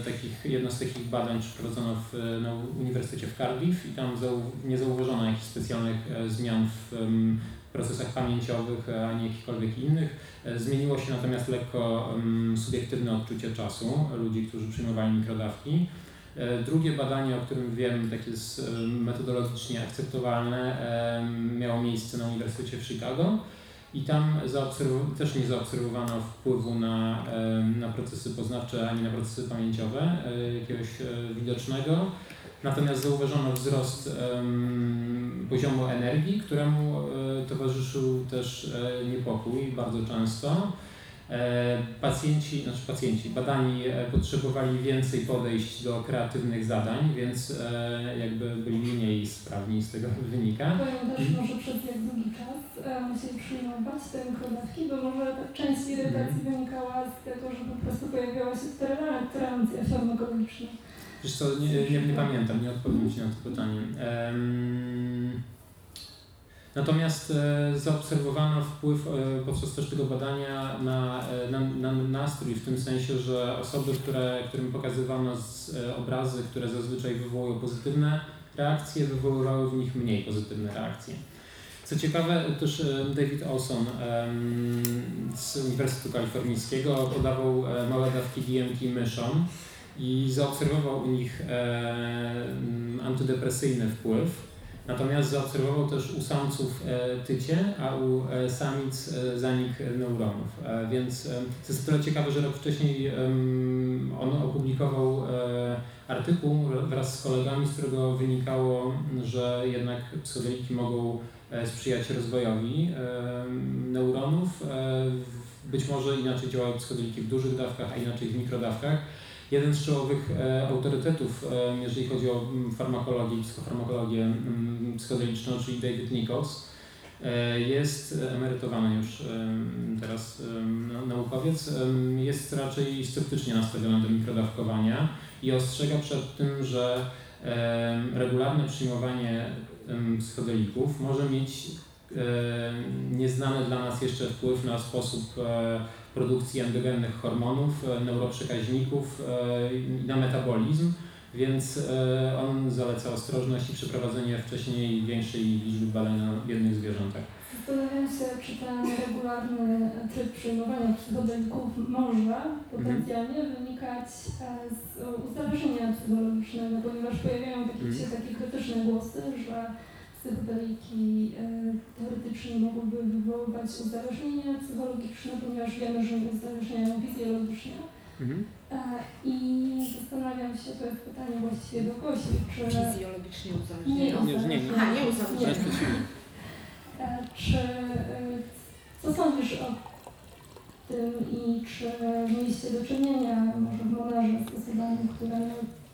[SPEAKER 3] takich, jedno z takich badań przeprowadzono w, na Uniwersytecie w Cardiff i tam zau, nie zauważono jakichś specjalnych zmian w em, procesach pamięciowych e, ani jakichkolwiek innych. E, Zmieniło się natomiast lekko em, subiektywne odczucie czasu ludzi, którzy przyjmowali mikrodawki. E, Drugie badanie, o którym wiem, takie jest metodologicznie akceptowalne, miało miejsce na Uniwersytecie w Chicago. I tam też nie zaobserwowano wpływu na, na procesy poznawcze ani na procesy pamięciowe jakiegoś widocznego. Natomiast zauważono wzrost em, poziomu energii, któremu e, towarzyszył też e, niepokój bardzo często. E, Pacjenci, znaczy pacjenci, badani e, potrzebowali więcej podejść do kreatywnych zadań, więc e, jakby byli mniej sprawni z tego wynika.
[SPEAKER 4] Powiem też, może przez jak długi czas e, musieli przyjmować te mikrodawki, bo może część irytacji wynikała z tego, że po prostu pojawiała się toleran- tolerancja farmakologiczna.
[SPEAKER 3] Wiesz co, nie, nie, nie pamiętam, nie odpowiem Ci na to pytanie. Natomiast e, zaobserwowano wpływ e, podczas też tego badania na, e, na, na nastrój, w tym sensie, że osoby, które, którym pokazywano z, e, obrazy, które zazwyczaj wywołują pozytywne reakcje, wywoływały w nich mniej pozytywne reakcje. Co ciekawe, też David Olson z Uniwersytetu Kalifornijskiego podawał małe dawki DMT myszom i zaobserwował u nich e, mm, antydepresyjny wpływ. Natomiast zaobserwował też u samców e, tycie, a u e, samic zanik neuronów. Więc to jest tyle ciekawe, że rok wcześniej on opublikował artykuł wraz z kolegami, z którego wynikało, że jednak psychodeliki mogą sprzyjać rozwojowi neuronów. Być może inaczej działają psychodeliki w dużych dawkach, a inaczej w mikrodawkach. Jeden z czołowych e, autorytetów, e, jeżeli chodzi o mm, farmakologię i psychofarmakologię mm, psychodeliczną, czyli David Nichols, e, jest emerytowany już teraz naukowiec, jest raczej sceptycznie nastawiony do mikrodawkowania i ostrzega przed tym, że regularne przyjmowanie psychodelików może mieć nieznany dla nas jeszcze wpływ na sposób produkcji endogennych hormonów, e, neuroprzekaźników e, i na metabolizm, więc e, on zaleca ostrożność i przeprowadzenie wcześniej większej liczby badań na jednych zwierzętach.
[SPEAKER 4] Zastanawiam się, czy ten regularny tryb przyjmowania psychodelików może potencjalnie wynikać e, z uzależnienia psychologicznego, ponieważ pojawiają takie,
[SPEAKER 3] Mhm.
[SPEAKER 4] się takie krytyczne głosy, że psychodeliki e, teoretycznie mogłyby wywoływać uzależnienie psychologiczne, ponieważ wiemy, że nie uzależniają fizjologicznie. E, I zastanawiam się, to jest pytanie właściwie do Gosi, czy...
[SPEAKER 5] Fizjologicznie
[SPEAKER 4] Nie,
[SPEAKER 5] uzależnienie.
[SPEAKER 3] Nie, nie, nie.
[SPEAKER 5] Aha, nie.
[SPEAKER 4] E, Czy, co sądzisz o tym i czy mieliście do czynienia może w Monarze z osobami, które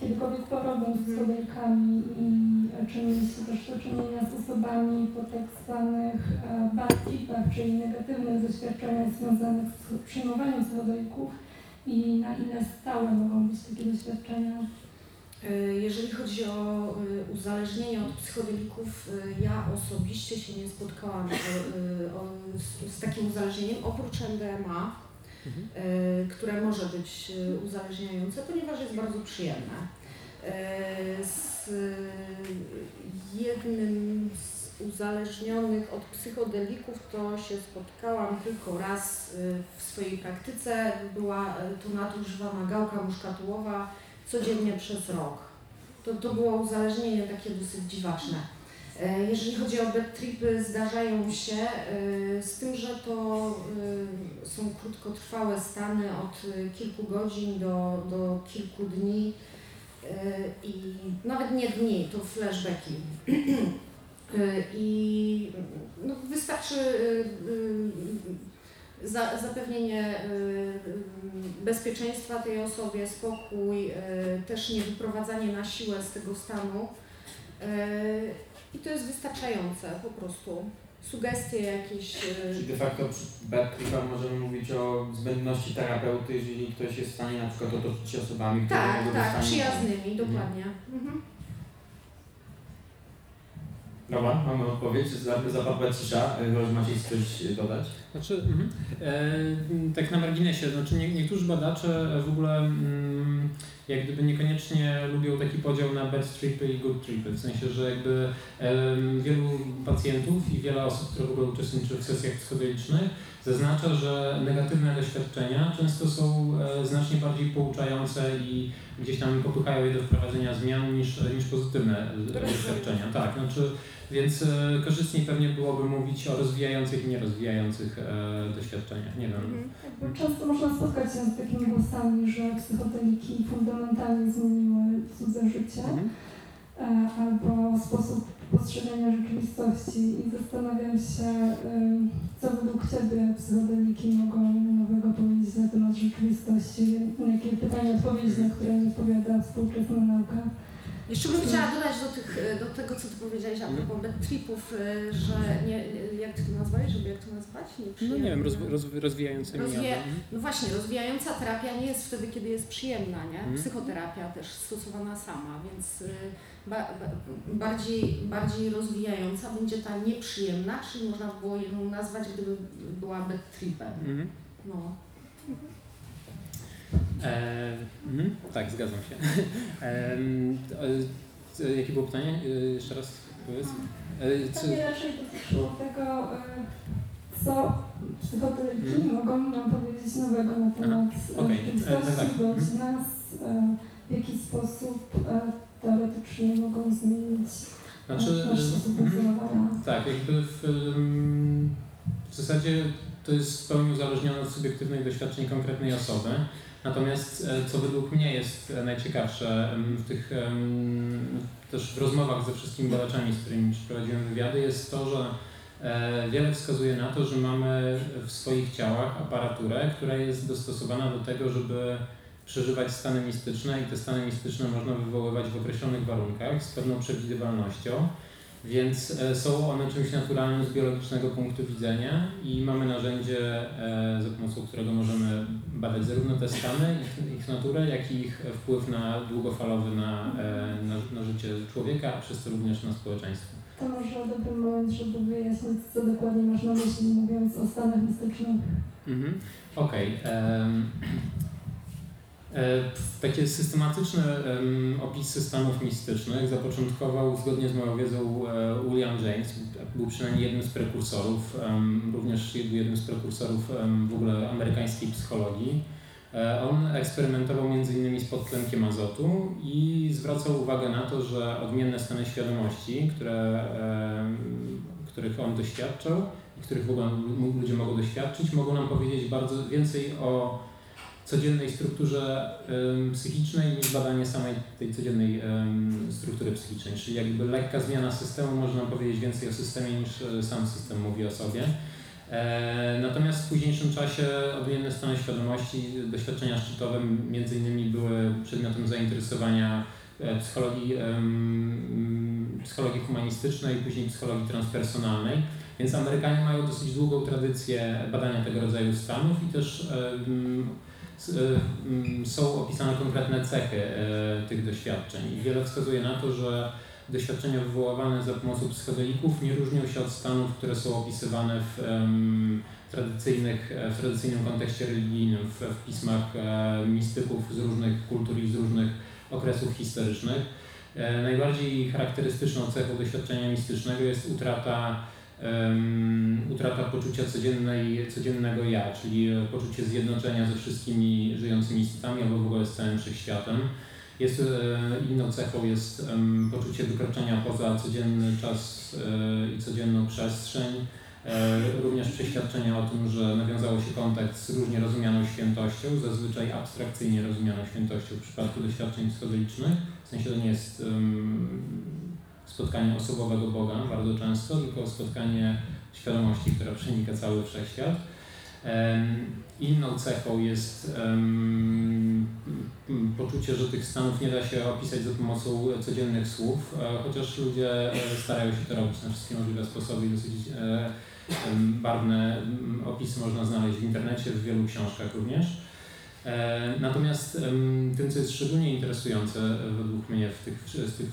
[SPEAKER 4] miały kiedykolwiek problem z psychodelkami i e, czy mieliście też do czynienia z osobami po tak zwanych e, bad tripach, czyli negatywnych doświadczeniach związanych z przyjmowaniem psychodelików i na ile stałe mogą być takie doświadczenia?
[SPEAKER 5] Y, Jeżeli chodzi o y, uzależnienie od psychodelików, ja osobiście się nie spotkałam z, z takim uzależnieniem, oprócz MDMA, y, które może być y, uzależniające, ponieważ jest bardzo przyjemne. Y, Z jednym z uzależnionych od psychodelików to się spotkałam tylko raz w swojej praktyce. Była to nadużywana gałka muszkatułowa codziennie przez rok. To, to było uzależnienie takie dosyć dziwaczne. E, Jeżeli chodzi o bad tripy, zdarzają się, e, z tym, że to e, są krótkotrwałe stany od kilku godzin do, do kilku dni i nawet nie dni, to flashbacki. I no, wystarczy za, zapewnienie bezpieczeństwa tej osobie, spokój, też nie wyprowadzanie na siłę z tego stanu. I to jest wystarczające po prostu. Sugestie jakieś. y,
[SPEAKER 1] Czyli de facto przy możemy mówić o zbędności terapeuty, jeżeli ktoś jest w stanie na przykład otoczyć się osobami, które
[SPEAKER 5] Tak,
[SPEAKER 1] mogą
[SPEAKER 5] tak, przyjaznymi, dokładnie. Mhm.
[SPEAKER 1] Dobra, mamy odpowiedź, Zap- zapadła cisza, chyba że macie coś dodać.
[SPEAKER 3] Znaczy, mhm. e, tak na marginesie, znaczy nie, niektórzy badacze w ogóle mm, jak gdyby niekoniecznie lubią taki podział na bad tripy i good tripy, w sensie, że jakby em, wielu pacjentów i wiele osób, które w ogóle uczestniczy w sesjach psychodelicznych, zaznacza, że negatywne doświadczenia często są e, znacznie bardziej pouczające i gdzieś tam popychają je do wprowadzenia zmian niż, niż pozytywne e, doświadczenia. Tak, znaczy więc e, korzystniej pewnie byłoby mówić o rozwijających i nierozwijających e, doświadczeniach. Nie wiem.
[SPEAKER 5] Mhm.
[SPEAKER 4] Jakby często można spotkać się z takimi głosami, że psychodeliki fundamentalnie zmieniły cudze życie
[SPEAKER 3] Mhm.
[SPEAKER 4] e, albo sposób postrzegania rzeczywistości i zastanawiam się, co według Ciebie psychodeliki mogą nowego powiedzieć na temat rzeczywistości, jakie pytania, odpowiedzi, na które nie odpowiada współczesna nauka.
[SPEAKER 5] Jeszcze bym chciała dodać do, tych, y, do tego, co Ty powiedziałeś a propos bad tripów, y, że nie, jak Ty to nazwałeś, żeby jak to nazwać?
[SPEAKER 3] No nie wiem,
[SPEAKER 5] Nieprzyjemne.
[SPEAKER 3] rozwi- rozwijającymi.
[SPEAKER 5] Rozwija-
[SPEAKER 3] mhm.
[SPEAKER 5] No właśnie, rozwijająca terapia nie jest wtedy, kiedy jest przyjemna, nie?
[SPEAKER 3] Mhm.
[SPEAKER 5] Psychoterapia też stosowana sama, więc y, ba, ba, bardziej, bardziej rozwijająca będzie ta nieprzyjemna, czyli można by było ją nazwać, gdyby była bad tripem.
[SPEAKER 3] Mhm.
[SPEAKER 5] No.
[SPEAKER 3] E, mhm, tak, zgadzam się. E, e, jakie było pytanie? E, jeszcze raz powiedz. E, czy,
[SPEAKER 4] mnie raczej dotyczyło tego, y, co psychodeliki
[SPEAKER 3] Mhm.
[SPEAKER 4] mogą nam powiedzieć nowego na temat e,
[SPEAKER 3] okej.
[SPEAKER 4] rzeczywistości,
[SPEAKER 3] E,
[SPEAKER 4] bądź nas, e, w jaki sposób e, teoretycznie mogą zmienić
[SPEAKER 3] Znaczy,
[SPEAKER 4] nasz sposób
[SPEAKER 3] mhm.
[SPEAKER 4] funkcjonowania.
[SPEAKER 3] Tak, jakby w, w zasadzie to jest w pełni uzależnione od subiektywnych doświadczeń konkretnej osoby. Natomiast e, co według mnie jest e, najciekawsze w tych też w rozmowach ze wszystkimi badaczami, z którymi przeprowadziłem wywiady, jest to, że e, wiele wskazuje na to, że mamy w swoich ciałach aparaturę, która jest dostosowana do tego, żeby przeżywać stany mistyczne i te stany mistyczne można wywoływać w określonych warunkach z pewną przewidywalnością. Więc e, są one czymś naturalnym z biologicznego punktu widzenia i mamy narzędzie, e, za pomocą którego możemy badać zarówno te stany, ich, ich naturę, jak i ich wpływ na długofalowy na, e, na, na życie człowieka, a przez to również na społeczeństwo.
[SPEAKER 4] To może dobry moment, żeby wyjaśnić, co dokładnie masz na myśli, mówiąc o stanach mistycznych.
[SPEAKER 3] Mhm. Okej. e, Takie systematyczne em, opisy stanów mistycznych zapoczątkował zgodnie z moją wiedzą e, William James. Był przynajmniej jednym z prekursorów, również jednym z prekursorów w ogóle amerykańskiej psychologii. E, On eksperymentował m.in. z podtlenkiem azotu i zwracał uwagę na to, że odmienne stany świadomości, które, których on doświadczał, i których w ogóle ludzie mogą doświadczyć, mogą nam powiedzieć bardzo więcej o codziennej strukturze psychicznej niż badanie samej tej codziennej struktury psychicznej. Czyli jakby lekka zmiana systemu może nam powiedzieć więcej o systemie niż e, sam system mówi o sobie. E, natomiast w późniejszym czasie odmienne stany świadomości, doświadczenia szczytowe między innymi były przedmiotem zainteresowania e, psychologii, psychologii humanistycznej, później psychologii transpersonalnej. Więc Amerykanie mają dosyć długą tradycję badania tego rodzaju stanów i też są opisane konkretne cechy e, tych doświadczeń. I wiele wskazuje na to, że doświadczenia wywoływane za pomocą psychodelików nie różnią się od stanów, które są opisywane w tradycyjnych, e, w tradycyjnym kontekście religijnym, w, w pismach e, mistyków z różnych kultur i z różnych okresów historycznych. Najbardziej charakterystyczną cechą doświadczenia mistycznego jest utrata em, utrata poczucia codziennej, codziennego ja, czyli poczucie zjednoczenia ze wszystkimi żyjącymi istotami albo w ogóle z całym wszechświatem. Jest, e, inną cechą jest em, poczucie wykroczenia poza codzienny czas e, i codzienną przestrzeń. E, również przeświadczenia o tym, że nawiązało się kontakt z różnie rozumianą świętością, zazwyczaj abstrakcyjnie rozumianą świętością w przypadku doświadczeń psychodelicznych. W sensie to nie jest em, spotkanie osobowego Boga bardzo często, tylko spotkanie świadomości, która przenika cały wszechświat. Inną cechą jest poczucie, że tych stanów nie da się opisać za pomocą codziennych słów, e, chociaż ludzie e, starają się to robić na wszystkie możliwe sposoby i dosyć e, barwne m, opisy można znaleźć w internecie, w wielu książkach również. Natomiast tym, co jest szczególnie interesujące według mnie w tych, z tych,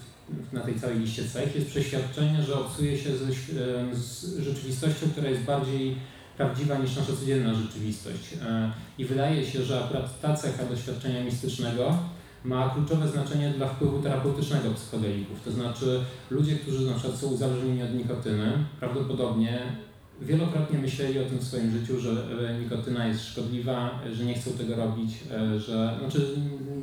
[SPEAKER 3] na tej całej liście cech, jest przeświadczenie, że obcuje się em, z rzeczywistością, która jest bardziej prawdziwa niż nasza codzienna rzeczywistość. E, I wydaje się, że akurat ta cecha doświadczenia mistycznego ma kluczowe znaczenie dla wpływu terapeutycznego psychodelików. To znaczy ludzie, którzy na przykład są uzależnieni od nikotyny, prawdopodobnie wielokrotnie myśleli o tym w swoim życiu, że nikotyna jest szkodliwa, że nie chcą tego robić, e, że znaczy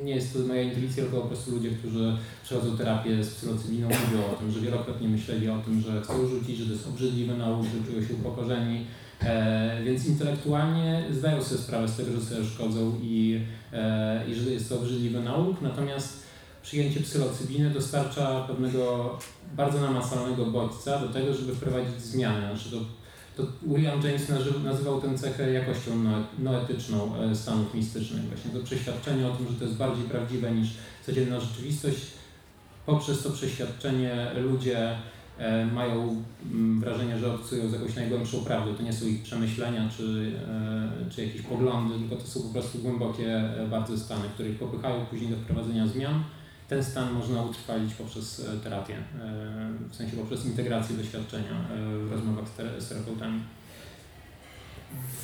[SPEAKER 3] nie jest to moja intuicja, tylko po prostu ludzie, którzy przechodzą terapię z psylocybiną mówią o tym, że wielokrotnie myśleli o tym, że chcą rzucić, że to jest obrzydliwy nauk, że czują się upokorzeni, e, więc intelektualnie zdają sobie sprawę z tego, że sobie szkodzą i, e, i że jest to obrzydliwy nauk, natomiast przyjęcie psylocybiny dostarcza pewnego bardzo namacalnego bodźca do tego, żeby wprowadzić zmiany. Znaczy to, to William James nazy- nazywał tę cechę jakością noe- noetyczną e, stanów mistycznych. Właśnie to przeświadczenie o tym, że to jest bardziej prawdziwe niż codzienna rzeczywistość. Poprzez to przeświadczenie ludzie e, mają mm, wrażenie, że obcują z jakąś najgłębszą prawdą. To nie są ich przemyślenia czy, e, czy jakieś poglądy, tylko to są po prostu głębokie bardzo stany, które ich popychają później do wprowadzenia zmian. Ten stan można utrwalić poprzez e, terapię, e, w sensie poprzez integrację doświadczenia e, w rozmowach z, tera- z terapeutami.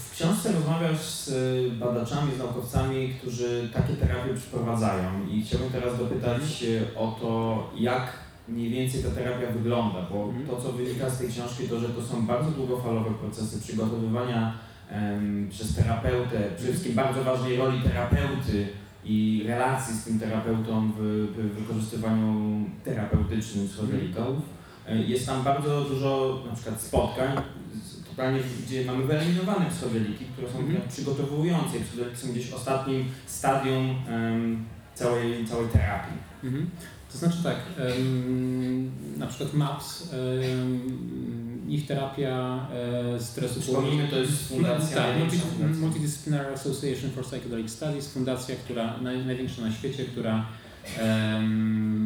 [SPEAKER 6] W książce rozmawiasz z badaczami, z naukowcami, którzy takie terapie przeprowadzają i chciałbym teraz dopytać o to, jak mniej więcej ta terapia wygląda, bo
[SPEAKER 3] Mhm.
[SPEAKER 6] to, co wynika z tej książki, to, że to są bardzo długofalowe procesy przygotowywania em, przez terapeutę, przede wszystkim bardzo ważnej roli terapeuty i relacji z tym terapeutą w, w wykorzystywaniu terapeutycznym psychodelików.
[SPEAKER 1] E, Jest tam bardzo dużo na przykład spotkań, totalnie, gdzie mamy wyeliminowane psychodeliki, które są
[SPEAKER 6] Mhm.
[SPEAKER 1] przygotowujące. Psychodeliki są gdzieś w ostatnim stadium em, całej, całej terapii.
[SPEAKER 3] Mhm. To znaczy tak, na przykład MAPS, ich terapia e, stresu
[SPEAKER 1] Przypomnijmy, to jest fundacja
[SPEAKER 3] Tak. Multidisciplinary Association for Psychedelic Studies, fundacja, która naj, największa na świecie, która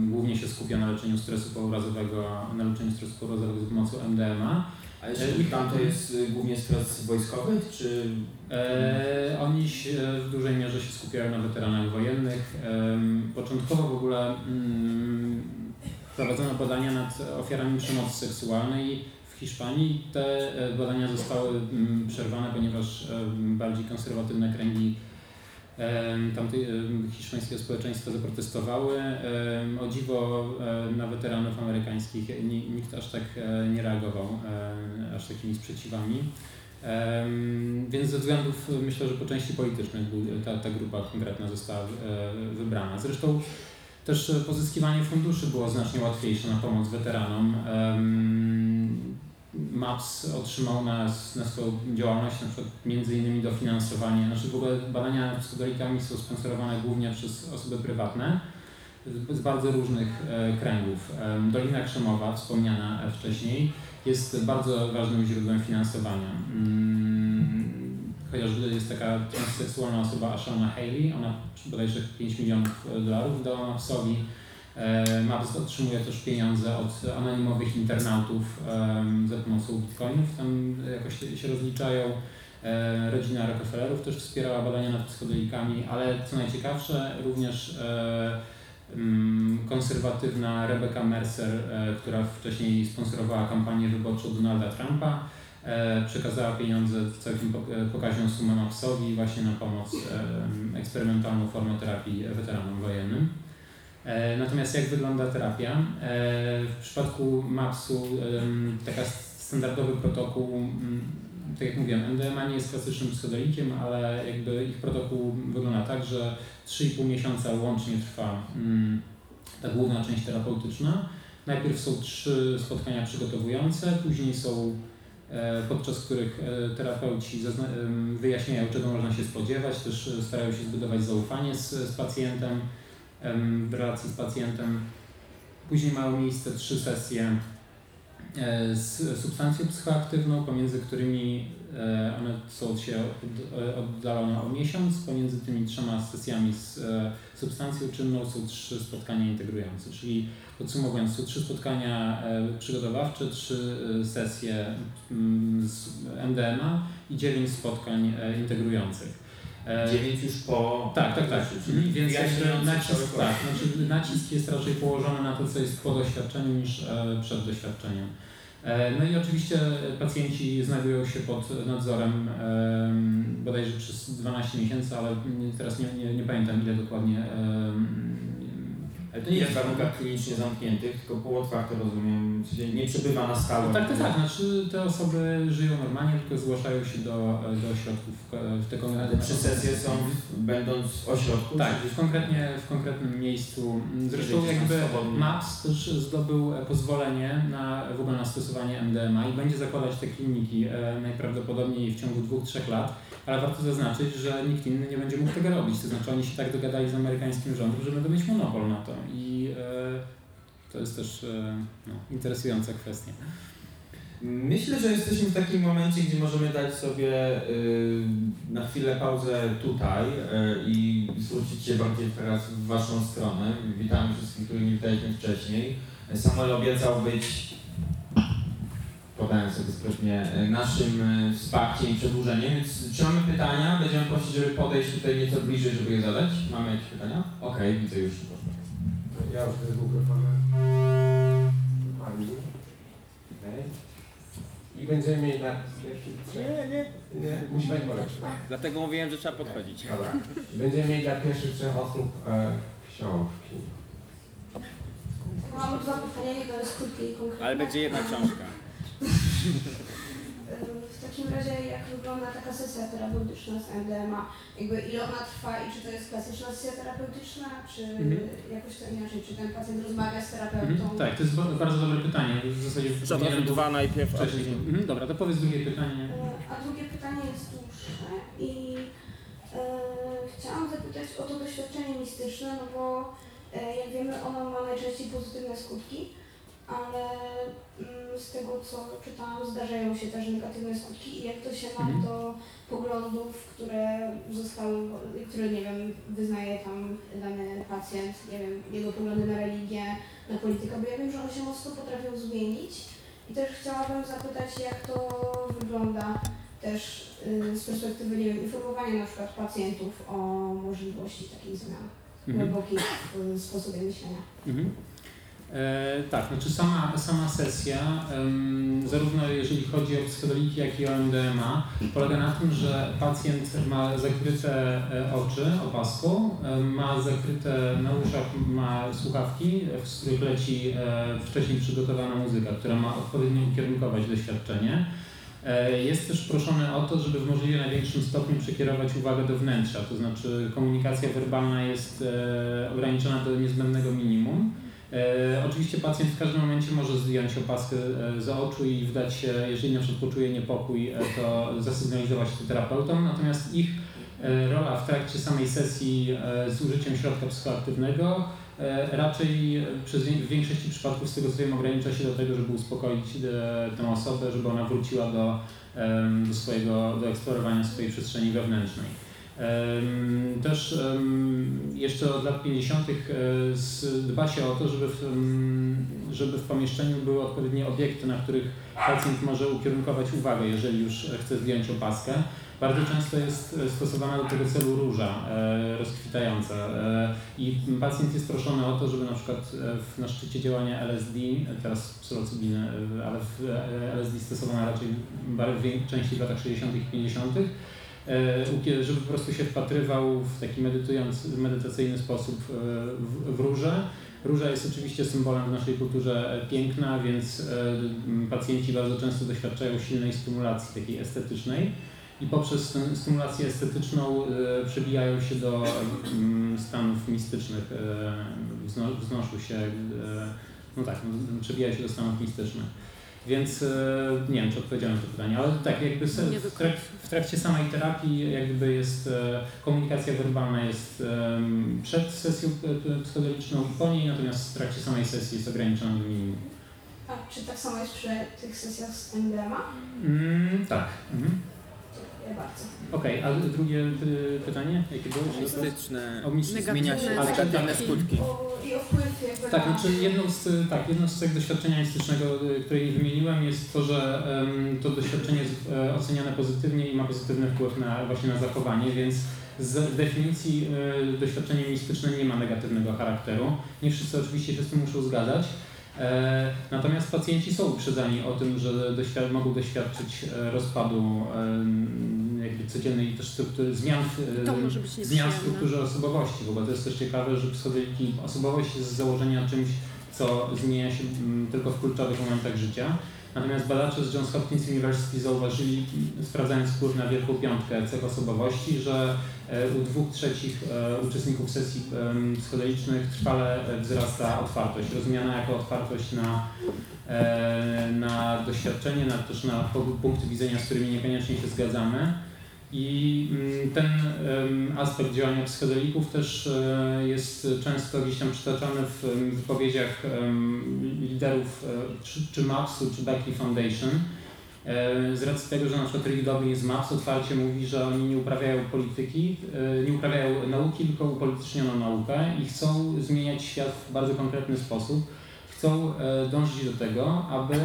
[SPEAKER 3] głównie się skupia na leczeniu stresu pourazowego, na leczeniu stresu pourazowego za pomocą MDMA.
[SPEAKER 1] A jeżeli tam to jest y, głównie stres wojskowy, czy
[SPEAKER 3] E, oni się w dużej mierze się skupiają na weteranach wojennych. Em, początkowo w ogóle mm, prowadzono badania nad ofiarami przemocy seksualnej w Hiszpanii. Te e, badania zostały mm, przerwane, ponieważ em, bardziej konserwatywne kręgi em, hiszpańskiego społeczeństwa zaprotestowały. O dziwo na weteranów amerykańskich ni- nikt aż tak e, nie reagował, aż takimi sprzeciwami. Więc ze względów myślę, że po części politycznych ta, ta grupa konkretna została e, wybrana. Zresztą też pozyskiwanie funduszy było znacznie łatwiejsze na pomoc weteranom. MAPS otrzymał na, na swoją działalność na przykład między innymi dofinansowanie, znaczy w ogóle badania nad psychodelikami są sponsorowane głównie przez osoby prywatne z, bardzo różnych e, kręgów. Em, Dolina Krzemowa, wspomniana e, wcześniej, jest bardzo ważnym źródłem finansowania. Mm, Chociażby jest taka transseksualna osoba Ashona Haley, ona bodajże 5 milionów dolarów dała MAPS-owi. E, MAPS otrzymuje też pieniądze od anonimowych internautów za pomocą bitcoinów, tam jakoś się- rozliczają. E, Rodzina Rockefellerów też wspierała badania nad psychodelikami, ale co najciekawsze, również e, mm, konserwatywna Rebecca Mercer, która wcześniej sponsorowała kampanię wyborczą Donalda Trumpa, przekazała pieniądze, całkiem pok- e, pokaźną sumę MAPS-owi właśnie na pomoc eksperymentalną formę terapii weteranom wojennym. E, Natomiast jak wygląda terapia? E, W przypadku MAPS-u em, taka standardowy protokół, tak jak mówiłem, MDMA nie jest klasycznym psychodelikiem, ale jakby ich protokół wygląda tak, że 3,5 miesiąca łącznie trwa ta główna część terapeutyczna. Najpierw są trzy spotkania przygotowujące, później są e, podczas których terapeuci wyjaśniają, czego można się spodziewać, też starają się zbudować zaufanie z, z pacjentem, em, w relacji z pacjentem. Później mają miejsce trzy sesje e, z substancją psychoaktywną, pomiędzy którymi e, one są od- e, oddalone o miesiąc. Pomiędzy tymi trzema sesjami z substancją czynną są trzy spotkania integrujące, czyli podsumowując, są trzy spotkania przygotowawcze, trzy sesje mm, z MDMA i dziewięć spotkań integrujących. E,
[SPEAKER 1] dziewięć już po...
[SPEAKER 3] tak, tak, tak.
[SPEAKER 1] Czyli
[SPEAKER 3] Więc jakby nacisk, tak, znaczy nacisk jest raczej położony na to, co jest po doświadczeniu niż e, przed doświadczeniem. E, no i oczywiście pacjenci znajdują się pod nadzorem e, bodajże przez 12 miesięcy, ale teraz nie, nie, nie pamiętam ile dokładnie.
[SPEAKER 1] Ale to nie jest w warunkach klinicznie zamkniętych, tylko półotwarte rozumiem, nie przebywa na stałe.
[SPEAKER 3] tak, tak, tak. Znaczy te osoby żyją normalnie, tylko zgłaszają się do, do ośrodków w te
[SPEAKER 1] Ale
[SPEAKER 3] konkretne
[SPEAKER 1] trzy sesje są będąc w ośrodku?
[SPEAKER 3] Tak, w, konkretnie, w konkretnym miejscu. Zresztą jakby. MAPS też zdobył e, pozwolenie na w ogóle na stosowanie MDMA i będzie zakładać te kliniki e, najprawdopodobniej w ciągu dwóch, trzech lat, ale warto zaznaczyć, że nikt inny nie będzie mógł tego robić. To znaczy oni się tak dogadali z amerykańskim rządem, że będą mieć monopol na to i e, to jest też e, no, interesująca kwestia.
[SPEAKER 1] Myślę, że jesteśmy w takim momencie, gdzie możemy dać sobie y, na chwilę pauzę tutaj y, i zwrócić się bardziej teraz w Waszą stronę. Witam wszystkich, których nie witaliśmy wcześniej. Samuel obiecał być, podałem sobie sprytnie, naszym wsparciem i przedłużeniem, więc czy mamy pytania? Będziemy prosić, żeby podejść tutaj nieco bliżej, żeby je zadać. Mamy jakieś pytania? Okej, widzę już.
[SPEAKER 7] Ja już z mikrofonem. Pani. Okej. I będziemy mieli na pierwszych trzech. Nie, nie. Nie, musi być polepszy.
[SPEAKER 6] Dlatego mówiłem, że trzeba podchodzić.
[SPEAKER 7] Dobra. Będziemy mieli dla pierwszych trzech osób e, książki.
[SPEAKER 8] Mam dwa pytania, jedno jest krótkie i konkretne.
[SPEAKER 6] Ale będzie jedna książka.
[SPEAKER 8] W takim razie, jak wygląda taka sesja terapeutyczna z MDMA, jakby ile ona trwa i czy to jest klasyczna sesja terapeutyczna, czy
[SPEAKER 3] Mhm.
[SPEAKER 8] jakoś to inaczej, czy ten pacjent rozmawia z terapeutą?
[SPEAKER 3] Mhm. Tak, to jest ba- bardzo dobre pytanie. W zasadzie był
[SPEAKER 6] dwa najpierw.
[SPEAKER 3] Mhm, dobra, to powiedz drugie pytanie.
[SPEAKER 8] E, A drugie pytanie jest dłuższe i e, chciałam zapytać o to doświadczenie mistyczne, no bo e, jak wiemy ono ma najczęściej pozytywne skutki, tego co czytałam zdarzają się też negatywne skutki i jak to się ma
[SPEAKER 3] Mhm.
[SPEAKER 8] do poglądów, które zostały, które nie wiem, wyznaje tam dany pacjent, nie wiem, jego poglądy na religię, na politykę, bo ja wiem, że one się mocno potrafią zmienić. I też chciałabym zapytać, jak to wygląda też y, z perspektywy nie wiem, informowania na przykład pacjentów o możliwości takich zmian
[SPEAKER 3] Mhm.
[SPEAKER 8] głębokich w sposobie myślenia.
[SPEAKER 3] Mhm. E, tak, znaczy sama, sama sesja, zarówno jeżeli chodzi o psychodeliki, jak i o MDMA, polega na tym, że pacjent ma zakryte e, oczy opaską, ma zakryte na uszach, ma słuchawki, z których leci e, wcześniej przygotowana muzyka, która ma odpowiednio ukierunkować doświadczenie. E, Jest też proszony o to, żeby w możliwie największym stopniu przekierować uwagę do wnętrza, to znaczy komunikacja werbalna jest e, ograniczona do niezbędnego minimum. E, oczywiście pacjent w każdym momencie może zdjąć opaskę e, z oczu i wdać się, jeżeli na przykład poczuje niepokój, e, to zasygnalizować to terapeutom, natomiast ich e, rola w trakcie samej sesji z użyciem środka psychoaktywnego raczej przez w większości przypadków z tego co wiem ogranicza się do tego, żeby uspokoić tę osobę, żeby ona wróciła do, do swojego, do eksplorowania swojej przestrzeni wewnętrznej. Też jeszcze od lat 50. e, dba się o to, żeby w, żeby w pomieszczeniu były odpowiednie obiekty, na których pacjent może ukierunkować uwagę, jeżeli już chce zdjąć opaskę. Bardzo często jest e, stosowana do tego celu róża e, rozkwitająca i pacjent jest proszony o to, żeby na przykład na szczycie działania LSD, teraz psylocybiny, ale LSD stosowana raczej częściej w latach 60. i 50 e, ukie- żeby po prostu się wpatrywał w taki medytujący, medytacyjny sposób e, w, w róże. Róża jest oczywiście symbolem w naszej kulturze e, piękna, więc e, pacjenci bardzo często doświadczają silnej stymulacji takiej estetycznej i poprzez tę stymulację estetyczną e, przebijają się do stanów mistycznych, e, wzno, wznoszą się, e, no tak, przebijają się do stanów mistycznych. Więc e, nie wiem, czy odpowiedziałem na to pytanie, ale tak, jakby w, trak, w trakcie samej terapii jakby jest e, komunikacja werbalna jest przed sesją psychodeliczną i po niej, natomiast w trakcie samej sesji jest ograniczona do minimum.
[SPEAKER 8] A czy tak samo jest przy tych sesjach z MDMA?
[SPEAKER 3] Mm, tak. Mhm.
[SPEAKER 8] Dziękuję bardzo.
[SPEAKER 3] Okej, a drugie y, pytanie? Jakie było?
[SPEAKER 6] Mistyczne, zmienia się
[SPEAKER 5] Negatywne
[SPEAKER 6] negatywne
[SPEAKER 5] skutki.
[SPEAKER 6] skutki.
[SPEAKER 8] O, I o wpływ jakby
[SPEAKER 3] Tak,
[SPEAKER 8] na...
[SPEAKER 3] znaczy jedną z, tak, jedną z tych doświadczenia mistycznego, y, które wymieniłem, jest to, że em, to doświadczenie jest e, oceniane pozytywnie i ma pozytywny wpływ na, właśnie na zachowanie, więc z definicji y, doświadczenie mistyczne nie ma negatywnego charakteru. Nie wszyscy oczywiście się z tym muszą zgadzać. E, Natomiast pacjenci są uprzedzani o tym, że doświad- mogą doświadczyć e, rozpadu em, jakby codziennej też struktury, zmian w, e, zmian w strukturze osobowości, ogóle to jest też ciekawe, że psychodeliki, osobowość jest z założenia czymś, co zmienia się mm, tylko w kluczowych momentach życia. Natomiast badacze z Johns Hopkins University zauważyli, m, sprawdzając wpływ na wielką piątkę cech osobowości, że e, u dwóch trzecich e, uczestników sesji psychodelicznych trwale wzrasta otwartość, rozumiana jako otwartość na, na doświadczenie, na, też na punkty widzenia, z którymi niekoniecznie się zgadzamy. I mm, ten aspekt działania psychodelików też e, jest często gdzieś tam przytaczany w wypowiedziach liderów e, czy, czy MAPS-u, czy Berkeley Foundation. E, Z racji tego, że na przykład Rick Doblin z MAPS otwarcie mówi, że oni nie uprawiają polityki, nie uprawiają nauki, tylko upolitycznioną naukę i chcą zmieniać świat w bardzo konkretny sposób. Chcą dążyć do tego, aby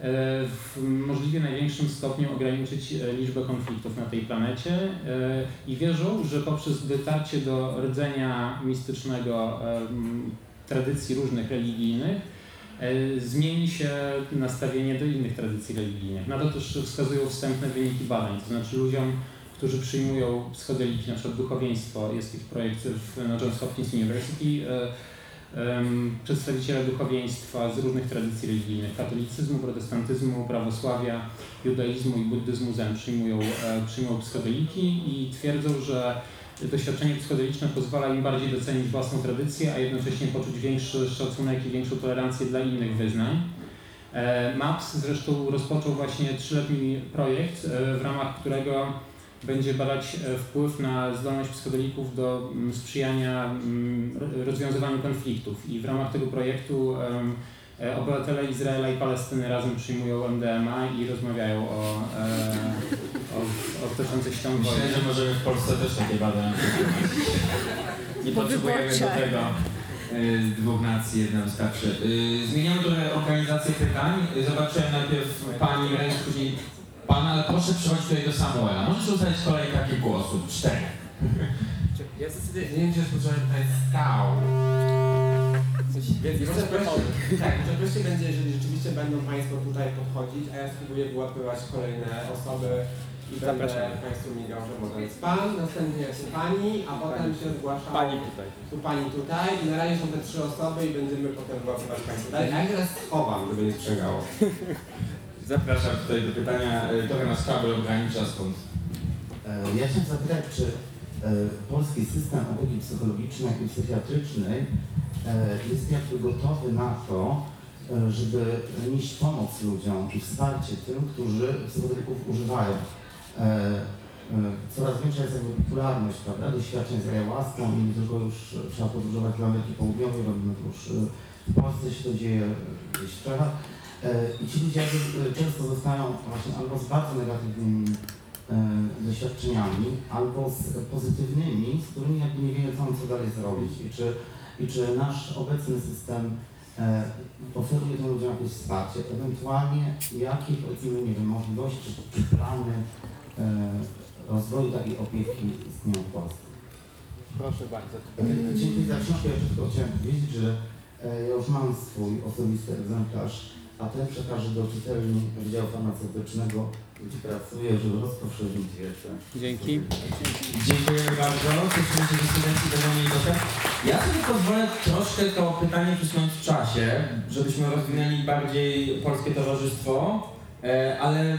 [SPEAKER 3] w możliwie największym stopniu ograniczyć e, liczbę konfliktów na tej planecie e, i wierzą, że poprzez dotarcie do rdzenia mistycznego e, tradycji różnych religijnych e, zmieni się nastawienie do innych tradycji religijnych. Na to też wskazują wstępne wyniki badań, to znaczy ludziom, którzy przyjmują psychodeliki, na przykład duchowieństwo, jest ich projekt w, Johns Hopkins University, e, przedstawiciele duchowieństwa z różnych tradycji religijnych, katolicyzmu, protestantyzmu, prawosławia, judaizmu i buddyzmu zen przyjmują, e, przyjmują psychodeliki i twierdzą, że doświadczenie psychodeliczne pozwala im bardziej docenić własną tradycję, a jednocześnie poczuć większy szacunek i większą tolerancję dla innych wyznań. E, MAPS zresztą rozpoczął właśnie trzyletni projekt, e, w ramach którego będzie badać e, wpływ na zdolność psychodelików do mm, sprzyjania mm, ro- rozwiązywaniu konfliktów. I w ramach tego projektu e, obywatele Izraela i Palestyny razem przyjmują MDMA i rozmawiają o, e, o, o toczących się tam
[SPEAKER 1] Myślę,
[SPEAKER 3] wojnie.
[SPEAKER 1] że możemy w Polsce też takie badania. Nie
[SPEAKER 5] Po
[SPEAKER 1] potrzebujemy do tego dwóch nacji, jedna wystarczy. Zmieniamy trochę organizację pytań. Zobaczyłem najpierw pani rękę, później pana, ale proszę przychodzić tutaj do Samuela. Możesz ustalić kolejkę takich głosów. Cztery.
[SPEAKER 7] Ja wiem, czy rozpocząłem tutaj stał. Więc jeszcze prościej, tak, może prościej będzie, jeżeli rzeczywiście będą Państwo tutaj podchodzić, a ja spróbuję wyłapywać kolejne osoby i będę Państwu migał, że może jest Pan, następnie jest Pani, a potem się zgłasza
[SPEAKER 6] Pani tutaj.
[SPEAKER 7] tu Pani tutaj i na razie są te trzy osoby i będziemy potem wyłapywać Państwa dalej. A ja teraz schowam, żeby nie sprzęgało.
[SPEAKER 1] Zapraszam tutaj do pytania. Y, Trochę nas kabel ogranicza stąd.
[SPEAKER 9] E, Ja chciałem zapytać, czy e, polski system opieki psychologicznej i psychiatrycznej e, jest jakby gotowy na to, e, żeby nieść pomoc ludziom i wsparcie tym, którzy psychodelików używają. E, e, Coraz większa jest jakby popularność, prawda, doświadczeń z ayahuaską i nie tylko już trzeba podróżować do Ameryki Południowej, robimy to już e, w Polsce się to dzieje w Czechach. E, I ci ludzie e, często zostają właśnie albo z bardzo negatywnymi e, doświadczeniami, albo z pozytywnymi, z którymi jakby nie wiedzą, co dalej zrobić. I czy, i czy nasz obecny system e, oferuje tym ludziom jakieś wsparcie, ewentualnie jakie powiedzmy, nie wiem, możliwości czy plany e, rozwoju takiej opieki istnieją w Polsce.
[SPEAKER 6] Proszę bardzo.
[SPEAKER 9] E, Dziękuję za książkę. Ja tylko chciałem powiedzieć, że e, ja już mam swój osobisty egzemplarz, a ten przekażę do czytelni Wydziału Farmaceutycznego, gdzie pracuję, żeby rozpowszechnić wiedzę.
[SPEAKER 3] Dzięki.
[SPEAKER 1] Dziękujemy bardzo. Ja sobie pozwolę troszkę to pytanie przesunąć w czasie, żebyśmy rozwinęli bardziej polskie towarzystwo, e, ale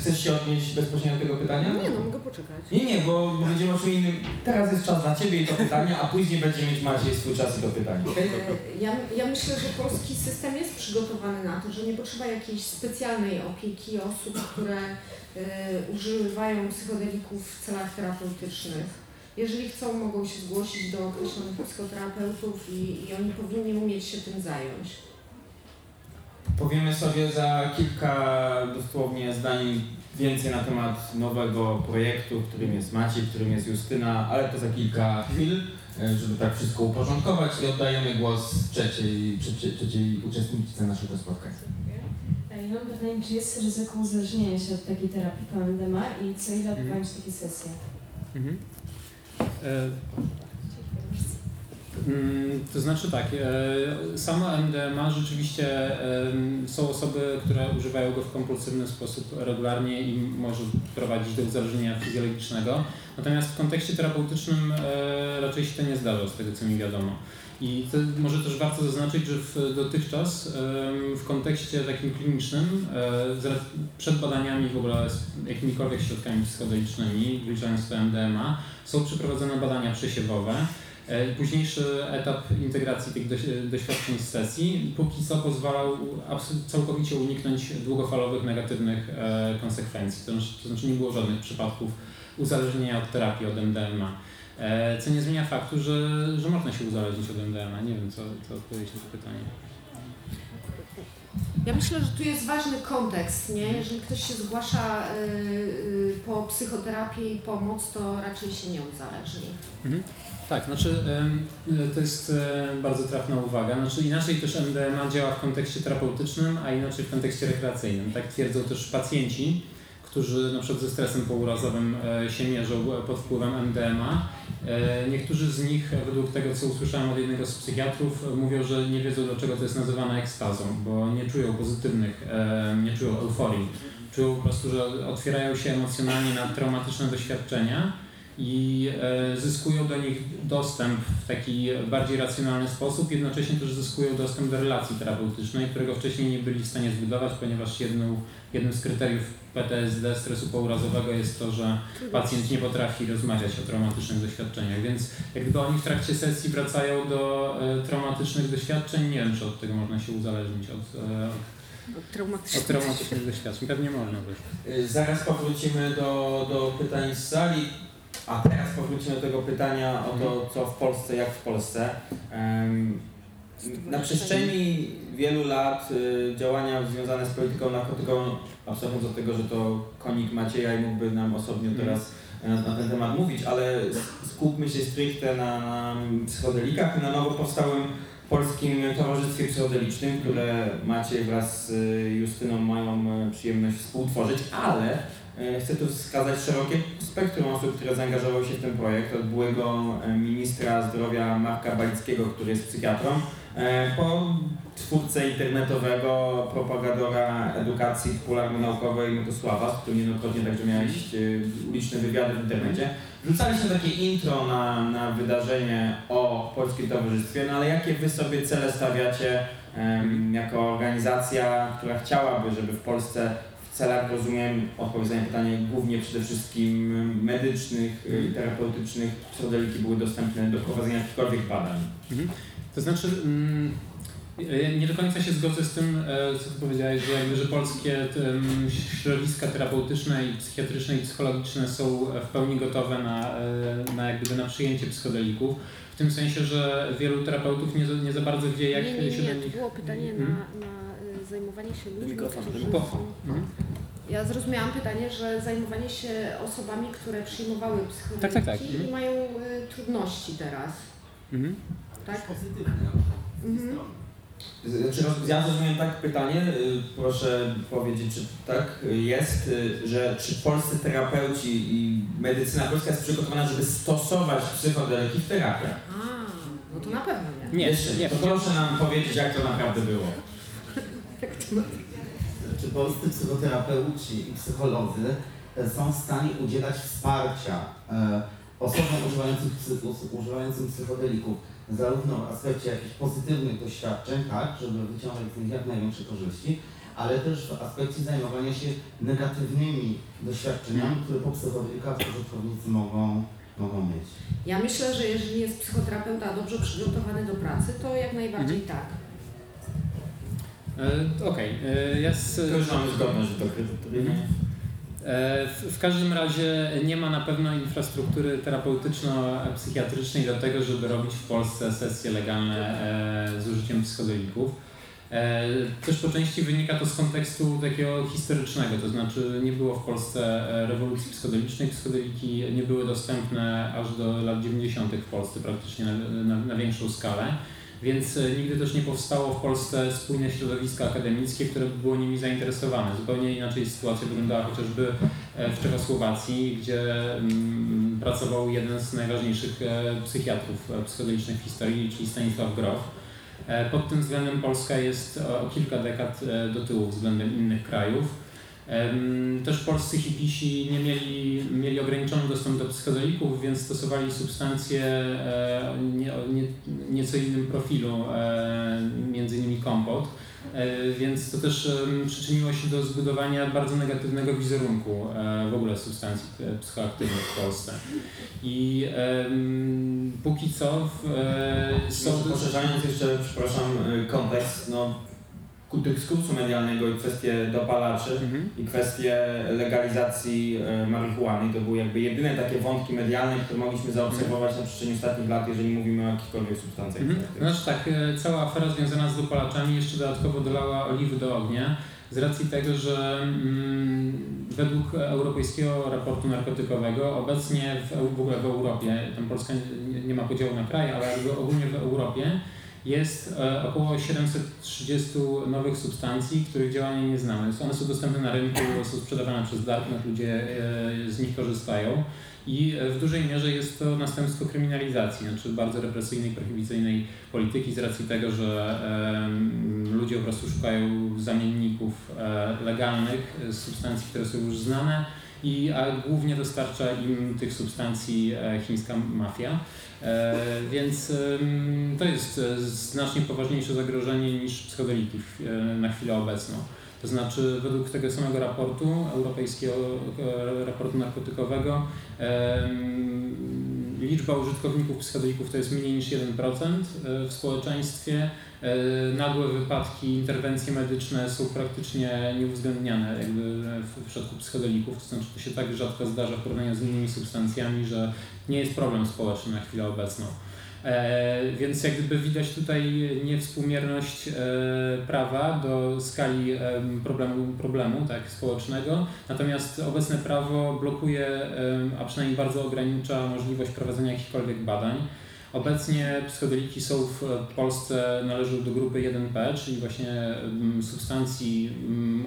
[SPEAKER 1] chcesz się odnieść bezpośrednio do tego pytania?
[SPEAKER 5] Nie no, mogę poczekać.
[SPEAKER 1] Nie, nie, bo będziemy o czym innym. Teraz jest czas na Ciebie i to pytanie, a później będzie mieć Maciej swój czas i to pytanie.
[SPEAKER 5] Ja, ja myślę, że polski system jest przygotowany na to, że nie potrzeba jakiejś specjalnej opieki osób, które e, używają psychodelików w celach terapeutycznych. Jeżeli chcą, mogą się zgłosić do określonych psychoterapeutów i, i oni powinni umieć się tym zająć.
[SPEAKER 1] Powiemy sobie za kilka dosłownie zdań więcej na temat nowego projektu, którym jest Maciej, którym jest Justyna, ale to za kilka chwil, e, żeby tak wszystko uporządkować i oddajemy głos trzeciej, trzeciej, trzeciej uczestniczce naszego spotkania.
[SPEAKER 10] Ja mam pytanie, czy jest ryzyko uzależnienia się od takiej terapii PMDMA i co ile odbywają się takie sesje?
[SPEAKER 3] Mhm. E, To znaczy tak, e, samo MDMA rzeczywiście są osoby, które używają go w kompulsywny sposób regularnie i może prowadzić do uzależnienia fizjologicznego. Natomiast w kontekście terapeutycznym e, raczej się to nie zdarza, z tego co mi wiadomo. I to może też warto zaznaczyć, że w, dotychczas w kontekście takim klinicznym, e, przed badaniami w ogóle z jakimikolwiek środkami psychodelicznymi, wliczając to MDMA, są przeprowadzone badania przesiewowe. E, Późniejszy etap integracji tych doś- doświadczeń z sesji póki co pozwalał całkowicie uniknąć długofalowych negatywnych e, konsekwencji. To, znaczy- to znaczy nie było żadnych przypadków uzależnienia od terapii od MDMA. E, Co nie zmienia faktu, że, że można się uzależnić od MDMA. Nie wiem, co, co odpowiedzieć na to pytanie.
[SPEAKER 5] Ja myślę, że tu jest ważny kontekst, nie? Jeżeli ktoś się zgłasza po psychoterapię i pomoc, to raczej się nie uzależni.
[SPEAKER 3] Tak, znaczy em, to jest e, bardzo trafna uwaga. Znaczy inaczej też MDMA działa w kontekście terapeutycznym, a inaczej w kontekście rekreacyjnym. Tak twierdzą też pacjenci, którzy na przykład ze stresem pourazowym e, się mierzą pod wpływem MDMA. E, Niektórzy z nich, według tego co usłyszałem od jednego z psychiatrów, mówią, że nie wiedzą dlaczego to jest nazywane ekstazą, bo nie czują pozytywnych, e, nie czują euforii. Czują po prostu, że otwierają się emocjonalnie na traumatyczne doświadczenia i zyskują do nich dostęp w taki bardziej racjonalny sposób, jednocześnie też zyskują dostęp do relacji terapeutycznej, którego wcześniej nie byli w stanie zbudować, ponieważ jedną, jednym z kryteriów PTSD, stresu pourazowego jest to, że pacjent nie potrafi rozmawiać o traumatycznych doświadczeniach, więc jak gdyby oni w trakcie sesji wracają do e, traumatycznych doświadczeń, nie wiem, czy od tego można się uzależnić, od, e, od traumatycznych, od traumatycznych doświadczeń. Pewnie można.
[SPEAKER 1] Y, zaraz powrócimy do, do pytań z sali, a teraz powrócimy do tego pytania o to, co w Polsce, jak w Polsce. Na przestrzeni wielu lat y, działania związane z polityką narkotykową, abstrahując od tego, że to konik Macieja i mógłby nam osobno mhm. teraz na, na ten temat mówić, ale skupmy się stricte na, na psychodelikach i na nowo powstałym Polskim Towarzystwie Psychodelicznym, które Maciej wraz z Justyną mają przyjemność współtworzyć, ale chcę tu wskazać szerokie spektrum osób, które zaangażowały się w ten projekt, od byłego e, ministra zdrowia Marka Balickiego, który jest psychiatrą, E, po twórcę internetowego, propagadora edukacji popularno-naukowej Motosława, z którym niejednokrotnie także miałeś e, uliczne wywiady w internecie. Rzucaliśmy takie intro na, na wydarzenie o Polskim Towarzystwie, no ale jakie Wy sobie cele stawiacie jako organizacja, która chciałaby, żeby w Polsce celach, rozumiem, odpowiedź na pytanie głównie przede wszystkim medycznych i terapeutycznych psychodeliki były dostępne do prowadzenia jakichkolwiek badań? Mhm.
[SPEAKER 3] To znaczy, mm, nie do końca się zgodzę z tym, e, co ty powiedziałeś, że, jakby, że polskie środowiska terapeutyczne i psychiatryczne i psychologiczne są w pełni gotowe na, e, na, jakby na przyjęcie psychodelików. W tym sensie, że wielu terapeutów nie, nie za bardzo wie, jak
[SPEAKER 5] nie, nie, się nie, do nich... to było pytanie hmm? na, na zajmowanie się ludźmi, którzy hmm? Ja zrozumiałam pytanie, że zajmowanie się osobami, które przyjmowały psychodeliki tak, tak, tak. i mhm. mają y, trudności teraz. Mhm tak? Pozytywne. Mhm.
[SPEAKER 1] Znaczy, ja zrozumiałem tak pytanie, y, proszę powiedzieć, czy tak jest, y, że czy polscy terapeuci i medycyna polska jest przygotowana, żeby stosować psychodeliki w terapiach?
[SPEAKER 5] A, no to na pewno nie.
[SPEAKER 1] Nie, Jeszcze, nie. To proszę nam powiedzieć, jak to naprawdę było.
[SPEAKER 9] Czy polscy psychoterapeuci i psycholodzy e, są w stanie udzielać wsparcia e, osobom używającym, używającym psychodelików? zarówno w aspekcie jakichś pozytywnych doświadczeń, tak, żeby wyciągać z nich jak największe korzyści, ale też w aspekcie zajmowania się negatywnymi doświadczeniami, które po psychodelikach użytkownicy mogą, mogą mieć.
[SPEAKER 5] Ja myślę, że jeżeli jest psychoterapeuta dobrze przygotowany do pracy, to jak najbardziej mhm. tak.
[SPEAKER 3] E, Okej, okay. e, ja z...
[SPEAKER 1] To już mamy zgodność, że to kryterium.
[SPEAKER 3] E, w każdym razie nie ma na pewno infrastruktury terapeutyczno-psychiatrycznej do tego, żeby robić w Polsce sesje legalne z użyciem psychodelików. Też po części wynika to z kontekstu takiego historycznego, to znaczy nie było w Polsce rewolucji psychodelicznej, psychodeliki nie były dostępne aż do lat 90. w Polsce praktycznie na, na, na większą skalę więc e, nigdy też nie powstało w Polsce spójne środowisko akademickie, które by było nimi zainteresowane. Zupełnie inaczej sytuacja wyglądała chociażby e, w Czechosłowacji, gdzie mm, pracował jeden z najważniejszych e, psychiatrów psychodelicznych w historii, czyli Stanisław Grof. Pod tym względem Polska jest o kilka dekad do tyłu względem innych krajów. Też polscy hipisi nie mieli, mieli ograniczony dostęp do psychodelików, więc stosowali substancje e, nie, nie, nieco innym profilu, e, między innymi kompot. E, więc to też przyczyniło się do zbudowania bardzo negatywnego wizerunku w ogóle substancji psychoaktywnych w Polsce. I póki co w,
[SPEAKER 1] są... Poszerzając jeszcze, przepraszam, kontekst, no dyskursu medialnego i kwestie dopalaczy mhm. i kwestie legalizacji e, marihuany. To były jakby jedyne takie wątki medialne, które mogliśmy zaobserwować na przestrzeni ostatnich lat, jeżeli mówimy o jakichkolwiek substancjach. Mhm.
[SPEAKER 3] Znaczy tak, e, cała afera związana z dopalaczami jeszcze dodatkowo dolała oliwy do ognia z racji tego, że mm, według europejskiego raportu narkotykowego obecnie w, w ogóle w Europie, tam Polska nie, nie ma podziału na kraje, ale ogólnie w Europie jest e, około 730 nowych substancji, których działania nie znamy. One są dostępne na rynku, są sprzedawane przez Darknet, ludzie e, z nich korzystają i e, w dużej mierze jest to następstwo kryminalizacji, znaczy bardzo represyjnej, prohibicyjnej polityki z racji tego, że ludzie po prostu szukają zamienników legalnych substancji, które są już znane i a głównie dostarcza im tych substancji chińska mafia. Więc to jest znacznie poważniejsze zagrożenie niż psychodeliki na chwilę obecną. To znaczy, według tego samego raportu, europejskiego raportu narkotykowego, liczba użytkowników psychodelików to jest mniej niż 1% e, w społeczeństwie. E, nagłe wypadki, interwencje medyczne są praktycznie nieuwzględniane jakby w przypadku psychodelików. To znaczy, to się tak rzadko zdarza w porównaniu z innymi substancjami, że nie jest problem społeczny na chwilę obecną. E, więc jak gdyby widać tutaj niewspółmierność e, prawa do skali problemu, problemu tak, społecznego, natomiast obecne prawo blokuje, a przynajmniej bardzo ogranicza możliwość prowadzenia jakichkolwiek badań. Obecnie psychodeliki są w Polsce, należą do grupy 1P, czyli właśnie substancji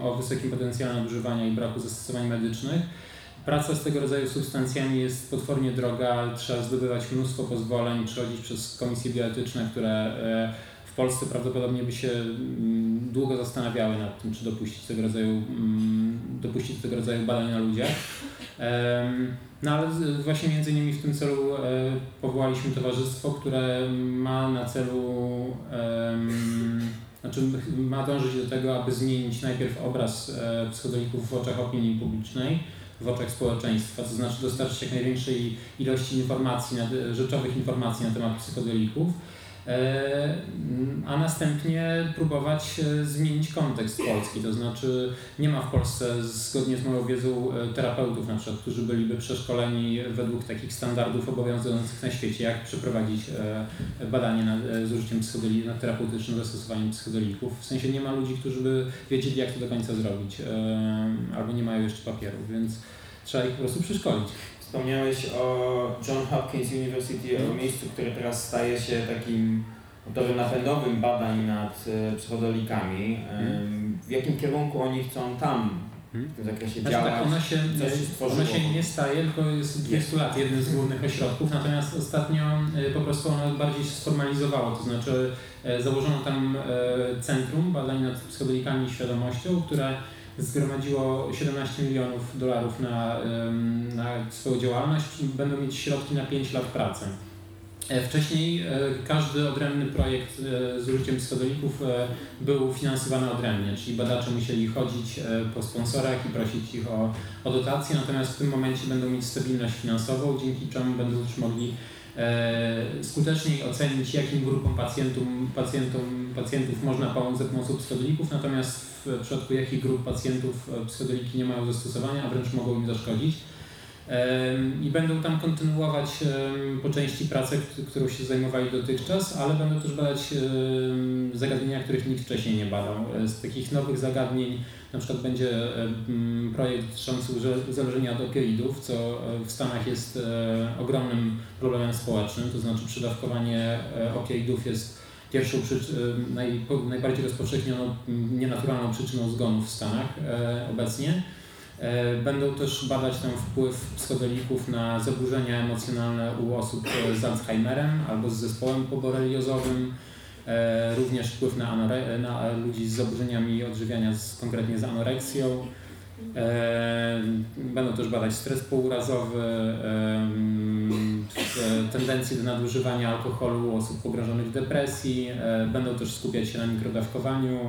[SPEAKER 3] o wysokim potencjale nadużywania i braku zastosowań medycznych Praca z tego rodzaju substancjami jest potwornie droga, trzeba zdobywać mnóstwo pozwoleń, przechodzić przez komisje bioetyczne, które e, w Polsce prawdopodobnie by się mm, długo zastanawiały nad tym, czy dopuścić tego rodzaju, mm, dopuścić tego rodzaju badań na ludziach. No ale właśnie między innymi w tym celu e, powołaliśmy towarzystwo, które ma na celu, znaczy ma dążyć do tego, aby zmienić najpierw obraz e, psychodelików w oczach opinii publicznej, w oczach społeczeństwa, to znaczy dostarczyć jak największej ilości informacji, rzeczowych informacji na temat psychodelików, a następnie próbować e, zmienić kontekst polski. To znaczy nie ma w Polsce, zgodnie z moją wiedzą, e, terapeutów na przykład, którzy byliby przeszkoleni według takich standardów obowiązujących na świecie, jak przeprowadzić badanie nad, z użyciem psychodeli, nad terapeutycznym zastosowaniem psychodelików. W sensie nie ma ludzi, którzy by wiedzieli, jak to do końca zrobić, albo nie mają jeszcze papierów, więc trzeba ich po prostu przeszkolić.
[SPEAKER 1] Wspomniałeś o John Hopkins University, o miejscu, które teraz staje się takim motorem napędowym badań nad e, psychodelikami. Hmm. W jakim kierunku oni chcą tam w tym zakresie znaczy, działać?
[SPEAKER 3] Tak, ona się, ona się nie staje, tylko jest 20 lat jednym z głównych ośrodków, natomiast ostatnio e, po prostu ono bardziej się sformalizowało, to znaczy e, założono tam Centrum Badań nad Psychodelikami i Świadomością, które zgromadziło 17 milionów dolarów na, na swoją działalność będą mieć środki na 5 lat pracy. E, wcześniej e, każdy odrębny projekt e, z użyciem psychodelików był finansowany odrębnie, czyli badacze musieli chodzić po sponsorach i prosić ich o, o dotacje, natomiast w tym momencie będą mieć stabilność finansową, dzięki czemu będą też mogli skuteczniej ocenić, jakim grupom pacjentom, pacjentom, pacjentów można pomóc za pomocą psychodelików, natomiast w przypadku jakich grup pacjentów e, psychodeliki nie mają zastosowania, a wręcz mogą im zaszkodzić. I będą tam kontynuować po części pracę, którą się zajmowali dotychczas, ale będą też badać zagadnienia, których nikt wcześniej nie badał. E, z takich nowych zagadnień na przykład będzie projekt dotyczący uzależnienia od opioidów, co e, w Stanach jest ogromnym problemem społecznym, to znaczy przydawkowanie opioidów jest pierwszą naj, najbardziej rozpowszechnioną, nienaturalną przyczyną zgonów w Stanach e, obecnie. E, będą też badać tam wpływ psychodelików na zaburzenia emocjonalne u osób z Alzheimerem albo z zespołem poboreliozowym, e, również wpływ na, na ludzi z zaburzeniami odżywiania, z, konkretnie z anoreksją. Będą też badać stres pourazowy, tendencje do nadużywania alkoholu u osób pogrążonych w depresji, e, będą też skupiać się na mikrodawkowaniu.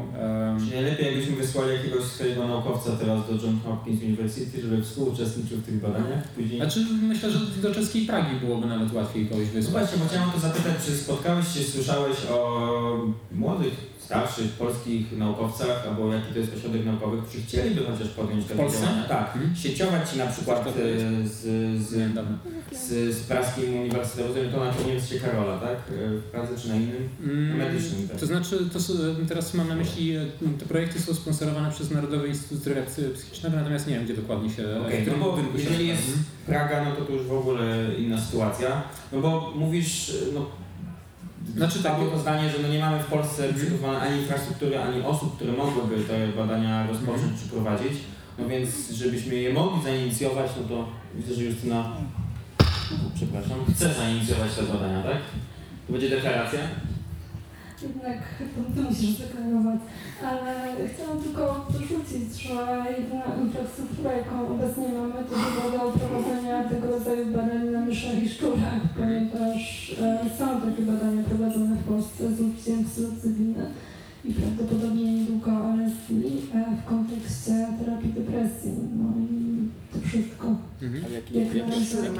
[SPEAKER 1] Czyli najlepiej jakbyśmy wysłali jakiegoś swojego naukowca teraz do John Hopkins University, żeby współuczestniczył w tych badaniach później?
[SPEAKER 3] Znaczy myślę, że do czeskiej Pragi byłoby nawet łatwiej kogoś wysłać.
[SPEAKER 1] Zobaczcie, bo chciałem to zapytać, czy spotkałeś się, słyszałeś o młodych starszych polskich naukowcach, albo jaki to jest ośrodek naukowy, którzy chcieliby chociaż podjąć
[SPEAKER 3] takie działania.
[SPEAKER 1] Tak, mhm. sieciować ci na przykład z, z, z, z praskim uniwersytetem, to na Niemcy Karola, tak? W Pradze czy na innym? Mm, medycznym. Tak.
[SPEAKER 3] To znaczy, to, teraz mam na myśli, te projekty są sponsorowane przez Narodowy Instytut Zdrowia Psychicznego, natomiast nie wiem, gdzie dokładnie się...
[SPEAKER 1] Okej, okay, no bo jeżeli jest mhm. Praga, no to to już w ogóle inna sytuacja. No bo mówisz, no znaczy takie to zdanie, że no nie mamy w Polsce mhm. przygotowanej ani infrastruktury, ani osób, które mogłyby te badania rozpocząć mm. czy prowadzić. No więc żebyśmy je mogli zainicjować, no to widzę, że Justyna, przepraszam, chce zainicjować te badania, tak? To będzie deklaracja?
[SPEAKER 4] Jednak to musisz zdeklarować. Ale chciałam tylko dorzucić, że jedyna infrastruktura, jaką obecnie mamy, to wygoda prowadzenia tego rodzaju badań na myszach i szczurach, ponieważ e, są takie badania prowadzone w Polsce z użyciem psylocybiny i prawdopodobnie niedługo LSD e, w kontekście terapii depresji. No i to wszystko.
[SPEAKER 3] Mhm.
[SPEAKER 4] Jak
[SPEAKER 6] jaki, jaki środek?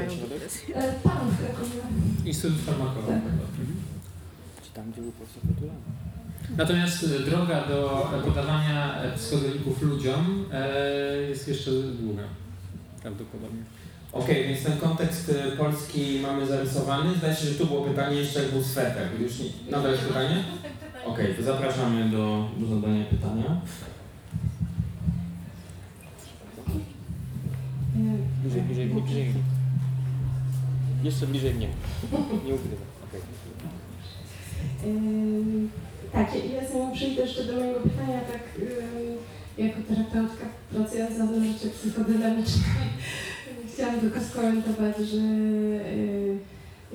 [SPEAKER 4] E, Pan w Krakowie.
[SPEAKER 3] Instytut Farmakologa.
[SPEAKER 4] Tak.
[SPEAKER 6] Czy tam, gdzie był Petula?
[SPEAKER 3] Natomiast e, droga do podawania e, psychodelików ludziom e, jest jeszcze długa. Prawdopodobnie.
[SPEAKER 1] Okej, więc ten kontekst polski mamy zarysowany. Zdaje się, że tu było pytanie jeszcze jak był sweter. Już nie, nadal jest pytanie? Okej, to zapraszamy do, do zadania pytania.
[SPEAKER 6] Bliżej, bliżej, bliżej. Jeszcze bliżej mnie. Nie ukrywam.
[SPEAKER 10] Tak, ja zanim przejdę jeszcze do mojego pytania, tak jako terapeutka pracująca w życiu psychodynamicznym, chciałam tylko skomentować, że y,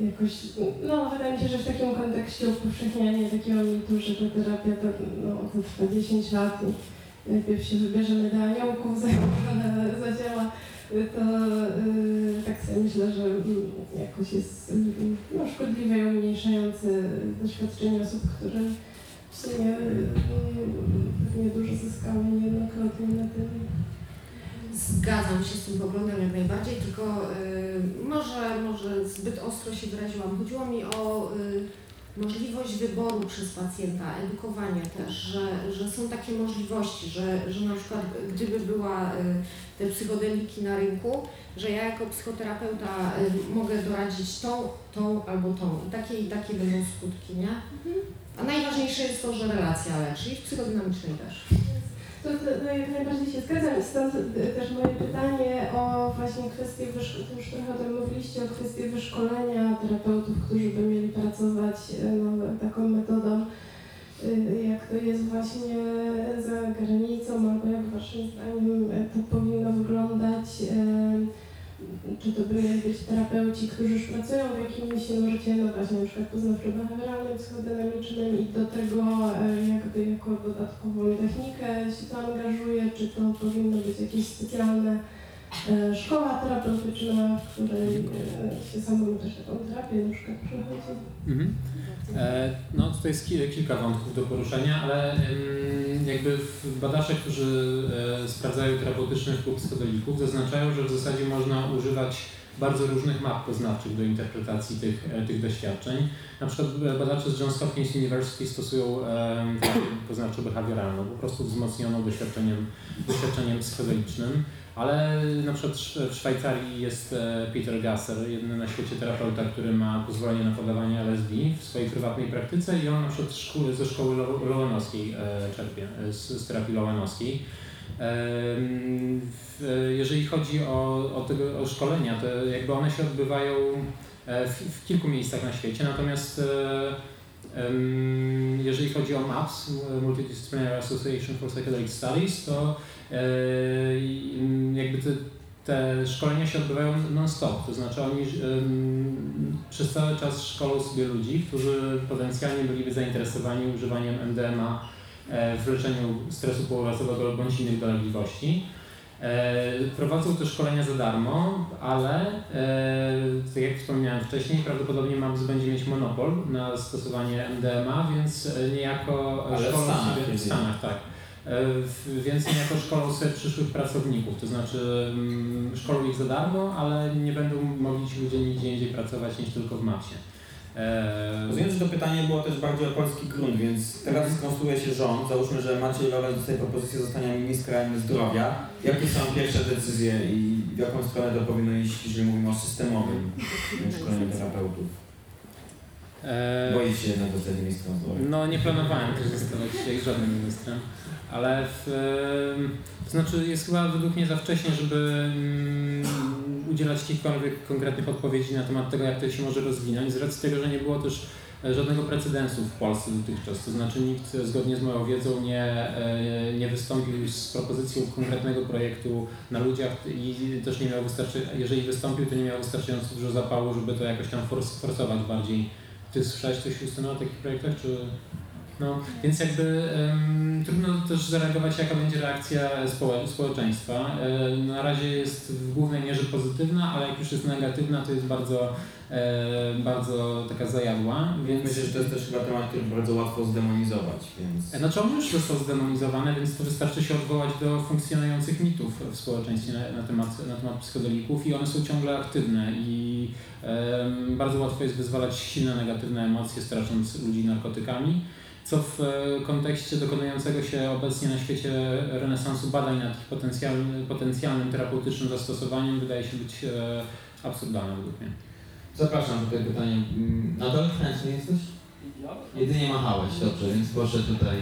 [SPEAKER 10] jakoś, no wydaje mi się, że w takim kontekście upowszechnianie takiego mitu, że ta terapia to, no, to trwa 10 lat i najpierw się wybierzemy do aniołków, zanim ona zadziała, to y, tak sobie myślę, że mm, jakoś jest y, no, szkodliwe i umniejszające doświadczenie osób, które w sumie y, pewnie dużo zyskały niejednokrotnie na tym.
[SPEAKER 5] Zgadzam się z tym poglądem jak najbardziej, tylko y, może, może zbyt ostro się wyraziłam. Chodziło mi o y, możliwość wyboru przez pacjenta, edukowanie też, że, że są takie możliwości, że, że na przykład gdyby była y, te psychodeliki na rynku, że ja jako psychoterapeuta y, mogę doradzić tą, tą albo tą i takie i takie będą skutki, nie? A najważniejsze jest to, że relacja leczy i w psychodynamicznej też.
[SPEAKER 10] To, najbardziej się zgadzam stąd y, też moje pytanie o właśnie kwestię, już trochę o tym mówiliście, o kwestię wyszkolenia terapeutów, którzy by mieli pracować y, no, taką metodą, y, jak to jest właśnie za granicą, albo jak waszym zdaniem to powinno wyglądać, czy to mieli być terapeuci, którzy już pracują w jakimś nurcie, no właśnie na przykład poznawczo-behawioralnym, psychodynamicznym i do tego e, jakby jako dodatkową technikę się to angażuje, czy to powinno być jakieś specjalne e, szkoła terapeutyczna, w której e, się samemu też taką terapię na przykład przechodzi.
[SPEAKER 3] Mhm. E, No tutaj jest ki- kilka wątków do poruszenia, ale jakby badacze, którzy e, sprawdzają terapeutycznych lub psychodelików zaznaczają, że w zasadzie można używać bardzo różnych map poznawczych do interpretacji tych, e, tych doświadczeń. Na przykład badacze z Johns Hopkins University stosują poznawczo-behawioralną, po prostu wzmocnioną doświadczeniem, doświadczeniem psychodelicznym. Ale na przykład w Szwajcarii jest e, Peter Gasser, jedyny na świecie terapeuta, który ma pozwolenie na podawanie LSD w swojej prywatnej praktyce i on na przykład szkoły, ze szkoły Lo- Lowenowskiej e, czerpie, e, z, z terapii Lowenowskiej. Jeżeli chodzi o, o, tego, o szkolenia, to jakby one się odbywają w, w kilku miejscach na świecie, natomiast jeżeli chodzi o MAPS, Multidisciplinary Association for Psychedelic Studies, to jakby te, te szkolenia się odbywają non-stop, to znaczy oni em, przez cały czas szkolą sobie ludzi, którzy potencjalnie byliby zainteresowani używaniem MDMA e, w leczeniu stresu pourazowego bądź innych dolegliwości. E, Prowadzą te szkolenia za darmo, ale e, tak jak wspomniałem wcześniej, prawdopodobnie MAPS będzie mieć monopol na stosowanie MDMA, więc niejako
[SPEAKER 1] Ale w
[SPEAKER 3] szkolą
[SPEAKER 1] Stanach
[SPEAKER 3] sobie w. Stanach, tak. E, w- Więc niejako szkolą sobie przyszłych pracowników, to znaczy mm, szkolą ich za darmo, ale nie będą mogli ci ludzie nigdzie indziej pracować niż tylko w MAPSie. E,
[SPEAKER 1] Rozumiem, że to pytanie było też bardziej o polski grunt, więc teraz skonstruuje się rząd. Załóżmy, że Maciej Lorenz dostaje propozycję zostania ministrem zdrowia. Jakie są pierwsze decyzje i w jaką stronę to powinno iść, jeżeli mówimy o systemowym szkoleniu terapeutów?
[SPEAKER 3] E,
[SPEAKER 1] Boi się jednak zostać ministrem zdrowia.
[SPEAKER 3] No nie planowałem też zostawać dzisiaj żadnym ministrem, ale w, to znaczy jest chyba według mnie za wcześnie, żeby mm, udzielać jakichkolwiek konkretnych odpowiedzi na temat tego, jak to się może rozwinąć, z racji tego, że nie było też e, żadnego precedensu w Polsce dotychczas. To znaczy nikt e, zgodnie z moją wiedzą nie, e, nie wystąpił z propozycją konkretnego projektu na ludziach i też nie miał wystarczy, jeżeli wystąpił, to nie miał wystarczająco dużo zapału, żeby to jakoś tam fors- forsować bardziej. Ty słyszałeś coś Justyna o takich projektach, czy... No, więc jakby um, trudno też zareagować, jaka będzie reakcja społe społeczeństwa. E, na razie jest w głównej mierze pozytywna, ale jak już jest negatywna, to jest bardzo, bardzo taka zajadła. Więc...
[SPEAKER 1] Myślę, że to jest też chyba temat, który bardzo łatwo zdemonizować, więc...
[SPEAKER 3] E, znaczy on już został zdemonizowany, więc to wystarczy się odwołać do funkcjonujących mitów w społeczeństwie na, na, temat, na temat psychodelików i one są ciągle aktywne i bardzo łatwo jest wyzwalać silne negatywne emocje, strasząc ludzi narkotykami co w e, kontekście dokonującego się obecnie na świecie renesansu badań nad ich potencjalnym, potencjalnym terapeutycznym zastosowaniem wydaje się być e, absurdalne według mnie.
[SPEAKER 1] Zapraszam tutaj pytanie. Mm, na dole chętny jesteś? Jedynie machałeś, dobrze, więc proszę tutaj.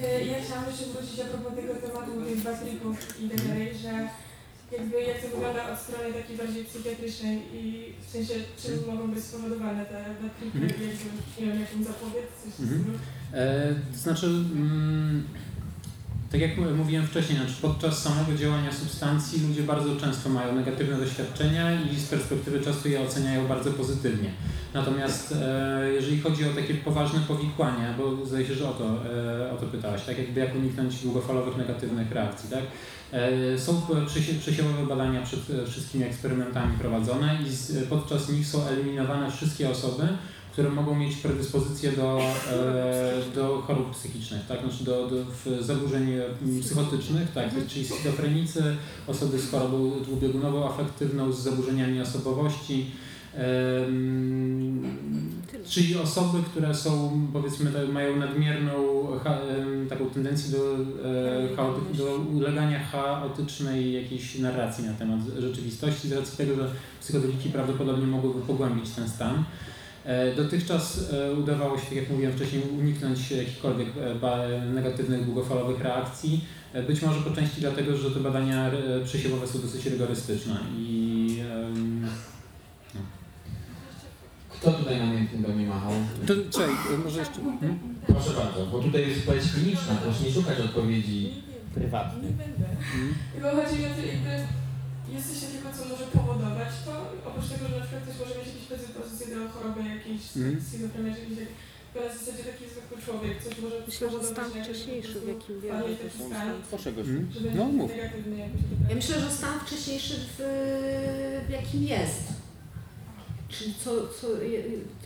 [SPEAKER 11] E, ja chciałam jeszcze wrócić a propos tego tematu tych batrików i tak dalej, że jakby jak to wygląda od strony takiej bardziej psychiatrycznej i w sensie czym mhm. mogą być spowodowane te nakliki, mm. jakby, nie wiem, jaką zapowiedź, coś mm.
[SPEAKER 3] e, To znaczy, mm, tak jak mówiłem wcześniej, znaczy podczas samego działania substancji ludzie bardzo często mają negatywne doświadczenia i z perspektywy czasu je oceniają bardzo pozytywnie. Natomiast e, jeżeli chodzi o takie poważne powikłania, bo zdaje się, że o to, e, o to pytałaś, tak jakby jak uniknąć długofalowych negatywnych reakcji, tak? E, są przesiewowe badania przed e, wszystkimi eksperymentami prowadzone i podczas nich są eliminowane wszystkie osoby, które mogą mieć predyspozycję do, e, do chorób psychicznych, tak? znaczy do, do zaburzeń psychotycznych, tak? czyli schizofrenicy, osoby z chorobą dwubiegunową, afektywną, z zaburzeniami osobowości, Czyli osoby, które są, powiedzmy, mają nadmierną taką tendencję do, e, do ulegania chaotycznej jakiejś narracji na temat rzeczywistości, z racji tego, że psychodeliki prawdopodobnie mogłyby pogłębić ten stan. E, dotychczas e, udawało się, tak jak mówiłem wcześniej, uniknąć jakichkolwiek negatywnych, długofalowych reakcji. Być może po części dlatego, że te badania przesiewowe są dosyć rygorystyczne i
[SPEAKER 1] kto tutaj namiętnie do mnie machał?
[SPEAKER 3] To, czekaj, może jeszcze... Hmm?
[SPEAKER 1] Proszę bardzo, bo tutaj jest odpowiedź kliniczna, proszę nie szukać odpowiedzi prywatnych.
[SPEAKER 11] Hmm? Bo chodzi mi o to, jakby jest coś takiego, co może powodować to, oprócz tego, że na przykład ktoś może mieć jakieś predyspozycje do choroby jakiejś schizofrenii, czy jakiejś to na zasadzie taki zwykły człowiek, coś może
[SPEAKER 5] Myślę, że stan wcześniejszy, w jakim wiemy,
[SPEAKER 3] Proszę hmm? No mów.
[SPEAKER 5] Ja myślę, że stan wcześniejszy, w, w jakim jest. Czyli co, co,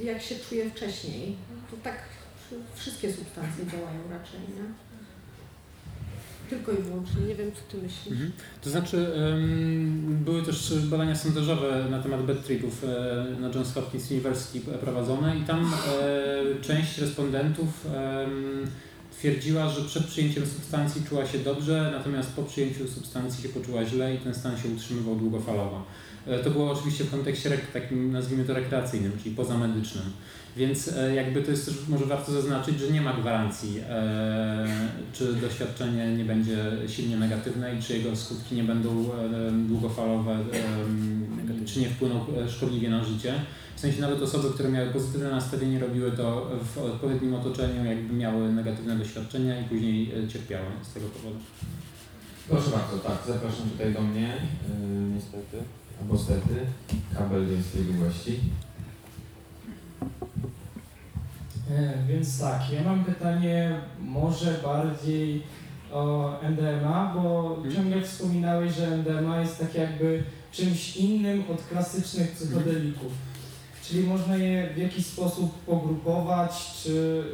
[SPEAKER 5] jak się czuję wcześniej, to tak wszystkie substancje działają raczej, nie? Tylko i wyłącznie. Nie wiem, co ty myślisz. Mhm.
[SPEAKER 3] To znaczy, um, były też badania sondażowe na temat bad tripów e, na Johns Hopkins University prowadzone i tam e, część respondentów e, twierdziła, że przed przyjęciem substancji czuła się dobrze, natomiast po przyjęciu substancji się poczuła źle i ten stan się utrzymywał długofalowo. E, to było oczywiście w kontekście takim, nazwijmy to rekreacyjnym, czyli pozamedycznym. Więc e, jakby to jest też może warto zaznaczyć, że nie ma gwarancji, e, czy doświadczenie nie będzie silnie negatywne i czy jego skutki nie będą długofalowe, czy nie wpłyną szkodliwie na życie. W sensie nawet osoby, które miały pozytywne nastawienie, robiły to w odpowiednim otoczeniu, jakby miały negatywne doświadczenia i później cierpiały z tego powodu.
[SPEAKER 1] Proszę bardzo, tak, zapraszam tutaj do mnie, yy, niestety albo stety, kabel jest długości.
[SPEAKER 12] E, więc tak, ja mam pytanie może bardziej o MDMA, bo hmm. ciągle wspominałeś, że MDMA jest tak jakby czymś innym od klasycznych psychodelików. Czyli można je w jakiś sposób pogrupować, czy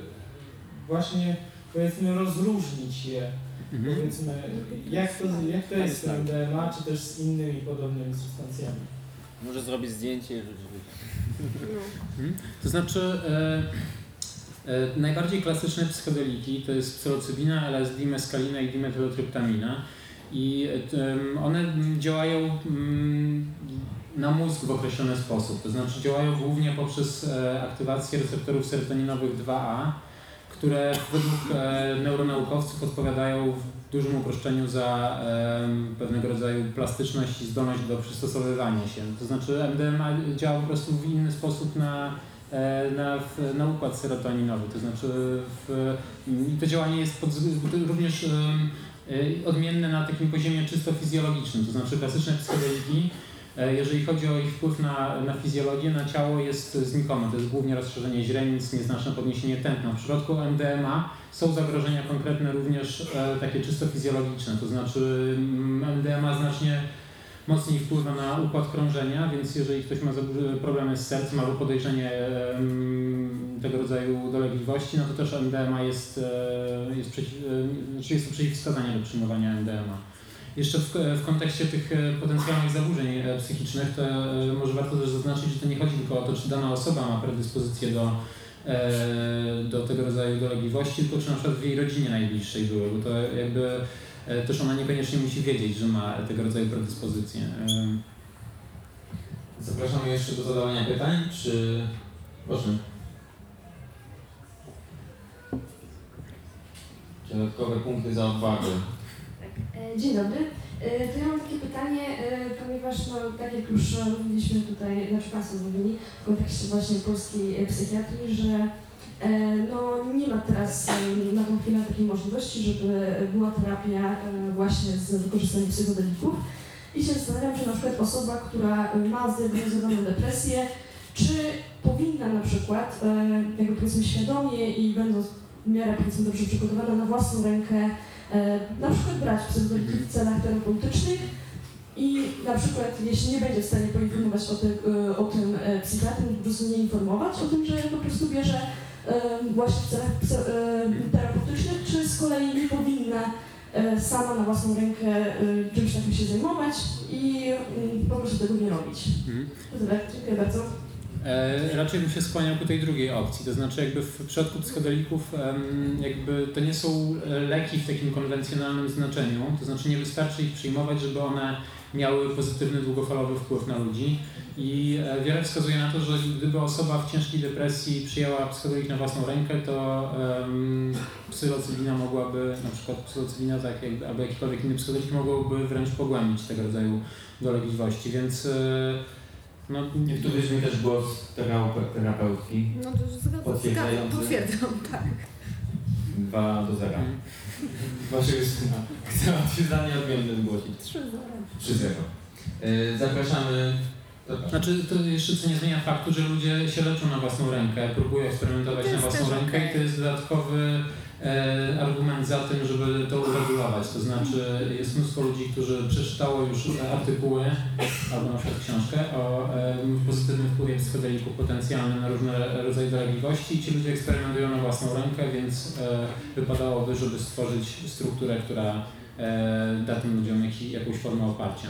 [SPEAKER 12] właśnie powiedzmy rozróżnić je. Mhm. Powiedzmy, jak to, jak to jest z MDMA, czy też z innymi podobnymi substancjami?
[SPEAKER 1] Może zrobić zdjęcie i
[SPEAKER 3] mhm. To znaczy, e, najbardziej klasyczne psychodeliki to jest psylocybina, LSD, meskalina i dimetylotryptamina. I e, one działają mm, na mózg w określony sposób. To znaczy działają głównie poprzez e, aktywację receptorów serotoninowych 2A, które według e, neuronaukowców odpowiadają w dużym uproszczeniu za pewnego rodzaju plastyczność i zdolność do przystosowywania się. To znaczy MDMA działa po prostu w inny sposób na, e, na, na układ serotoninowy. To znaczy w, to działanie jest pod, również e, odmienne na takim poziomie czysto fizjologicznym. To znaczy klasyczne psychodeliki E, jeżeli chodzi o ich wpływ na, na fizjologię, na ciało jest znikome. To jest głównie rozszerzenie źrenic, nieznaczne podniesienie tętna. W przypadku MDMA są zagrożenia konkretne również e, takie czysto fizjologiczne, to znaczy mm, MDMA znacznie mocniej wpływa na układ krążenia, więc jeżeli ktoś ma problemy z sercem albo podejrzenie tego rodzaju dolegliwości, no to też MDMA jest, e, jest, przeciw, e, znaczy jest to przeciwwskazanie do przyjmowania MDMA. Jeszcze w, w, kontekście tych e, potencjalnych zaburzeń psychicznych, to może warto też zaznaczyć, że to nie chodzi tylko o to, czy dana osoba ma predyspozycję do, do tego rodzaju dolegliwości, tylko czy na przykład w jej rodzinie najbliższej były, bo to jakby też ona niekoniecznie musi wiedzieć, że ma tego rodzaju predyspozycje. E,
[SPEAKER 1] Zapraszamy jeszcze do zadawania pytań, czy... Proszę. Dodatkowe punkty za odwagę.
[SPEAKER 13] Tak. E, dzień dobry. To ja mam takie pytanie, ponieważ no, tak jak już mówiliśmy tutaj, znaczy Państwo mówili w kontekście właśnie polskiej psychiatrii, że E, no, nie ma teraz e, na tą chwilę takiej możliwości, żeby była terapia e, właśnie z wykorzystaniem psychodelików. I się zastanawiam, czy na przykład osoba, która ma zdiagnozowaną depresję, czy powinna na przykład, jakby powiedzmy świadomie i będąc w miarę powiedzmy dobrze przygotowana na własną rękę, na przykład brać psychodeliki w celach terapeutycznych i na przykład jeśli nie będzie w stanie poinformować o, tym, o tym psychiatry, po prostu nie informować o tym, że po prostu bierze właśnie w celach terapeutycznych, czy z kolei nie powinna sama na własną rękę czymś takim się zajmować i po prostu tego nie robić. Mhm. Tyle. Dziękuję bardzo.
[SPEAKER 3] E, raczej bym się skłaniał ku tej drugiej opcji, to znaczy jakby w przypadku psychodelików jakby to nie są leki w takim konwencjonalnym znaczeniu, to znaczy nie wystarczy ich przyjmować, żeby one miały pozytywny, długofalowy wpływ na ludzi. I e, wiele wskazuje na to, że gdyby osoba w ciężkiej depresji przyjęła psychodelik na własną rękę, to um, psylocybina mogłaby, na przykład psylocybina tak, jak, albo jakikolwiek inny psychodelik mogłoby wręcz pogłębić tego rodzaju dolegliwości, więc e,
[SPEAKER 1] no, Niektórzy mi też głos terapeutki.
[SPEAKER 5] No to potwierdzający. Potwierdzam, tak.
[SPEAKER 1] 2 do 0. Waszego syna. Chcę odwiedzanie odmienne zgłosić.
[SPEAKER 5] 3-0.
[SPEAKER 1] 3-0. E, zapraszamy
[SPEAKER 3] znaczy, to jeszcze co nie zmienia faktu, że ludzie się leczą na własną rękę, próbują eksperymentować na własną rękę okay. i to jest dodatkowy e, argument za tym, żeby to uregulować. To znaczy, jest mnóstwo ludzi, którzy przeczytało już artykuły albo na przykład książkę o e, pozytywnym wpływie psychodelików potencjalnym na różne rodzaje dolegliwości i ci ludzie eksperymentują na własną rękę, więc e, wypadałoby, żeby stworzyć strukturę, która e, da tym ludziom jak, jakąś formę oparcia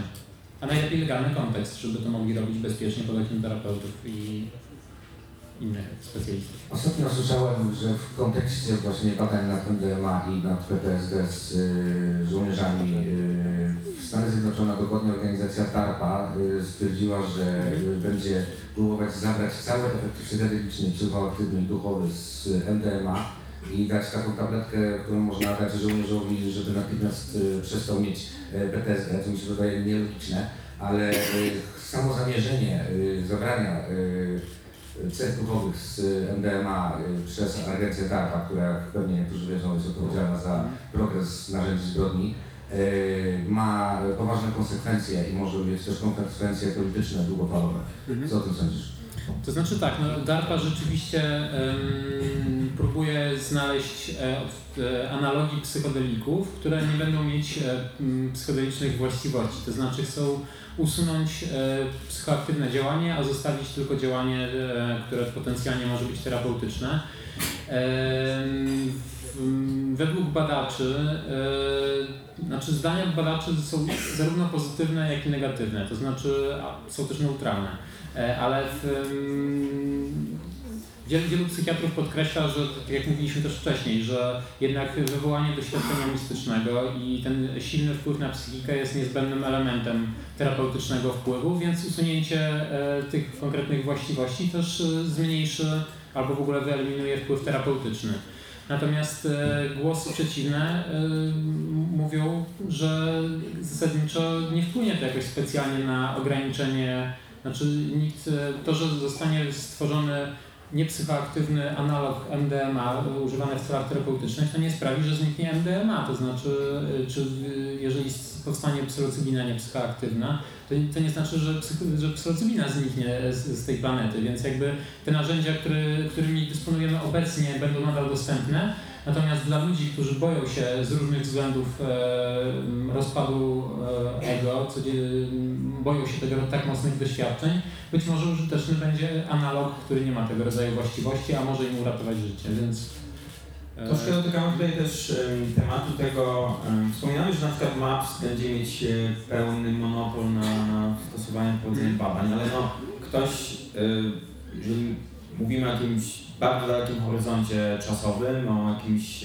[SPEAKER 3] a najlepiej legalny kontekst, żeby to mogli robić bezpiecznie okiem terapeutów i innych specjalistów.
[SPEAKER 14] Ostatnio słyszałem, że w kontekście właśnie badań nad MDMA i nad PTSD z y, żołnierzami y, w Stanach Zjednoczonych dokładnie organizacja DARPA y, stwierdziła, że y, będzie próbować zabrać cały efekt psychedeliczny, psychoaktywny i duchowy z MDMA i dać taką tabletkę, którą można dać żołnierzowi, żeby natychmiast y, przestał mieć E, PTSD, co mi się wydaje nielogiczne, ale e, samo zamierzenie e, zabrania cech duchowych z MDMA przez agencję DARPA, która pewnie niektórzy wiedzą jest odpowiedzialna za progres narzędzi zbrodni, ma poważne konsekwencje i może mieć też konsekwencje polityczne długofalowe. Mhm. Co o tym sądzisz?
[SPEAKER 3] To znaczy tak, no DARPA rzeczywiście um, próbuje znaleźć e, e, analogii psychodelików, które nie będą mieć e, psychodelicznych właściwości. To znaczy chcą usunąć e, psychoaktywne działanie, a zostawić tylko działanie, e, które potencjalnie może być terapeutyczne. Według badaczy, znaczy zdania badaczy są zarówno pozytywne, jak i negatywne, to znaczy są też neutralne. E, ale w, wielu, wielu psychiatrów podkreśla, że tak jak mówiliśmy też wcześniej, że jednak wywołanie doświadczenia mistycznego i ten silny wpływ na psychikę jest niezbędnym elementem terapeutycznego wpływu, więc usunięcie e, tych konkretnych właściwości też e, zmniejszy albo w ogóle wyeliminuje wpływ terapeutyczny. Natomiast głosy przeciwne mówią, że zasadniczo nie wpłynie to jakoś specjalnie na ograniczenie znaczy nikt, e, to, że zostanie stworzony niepsychoaktywny analog MDMA używany w celach terapeutycznych, to nie sprawi, że zniknie MDMA. To znaczy, e, czy jeżeli powstanie psylocybina nie psychoaktywna, to, to nie znaczy, że, psycho, że psylocybina zniknie z, z, tej planety, więc jakby te narzędzia, który, którymi dysponujemy obecnie będą nadal dostępne, natomiast dla ludzi, którzy boją się z różnych względów e, rozpadu e, ego, boją się tego tak mocnych doświadczeń, być może użyteczny będzie analog, który nie ma tego rodzaju właściwości, a może im uratować życie, więc
[SPEAKER 1] Troszkę dotykamy tutaj też tematu tego, wspominałeś, że na przykład MAPS będzie mieć e, pełny monopol na, na stosowanie prowadzenie badań, ale no ktoś, e, jeżeli mówimy o jakimś bardzo dalekim horyzoncie czasowym, o jakimś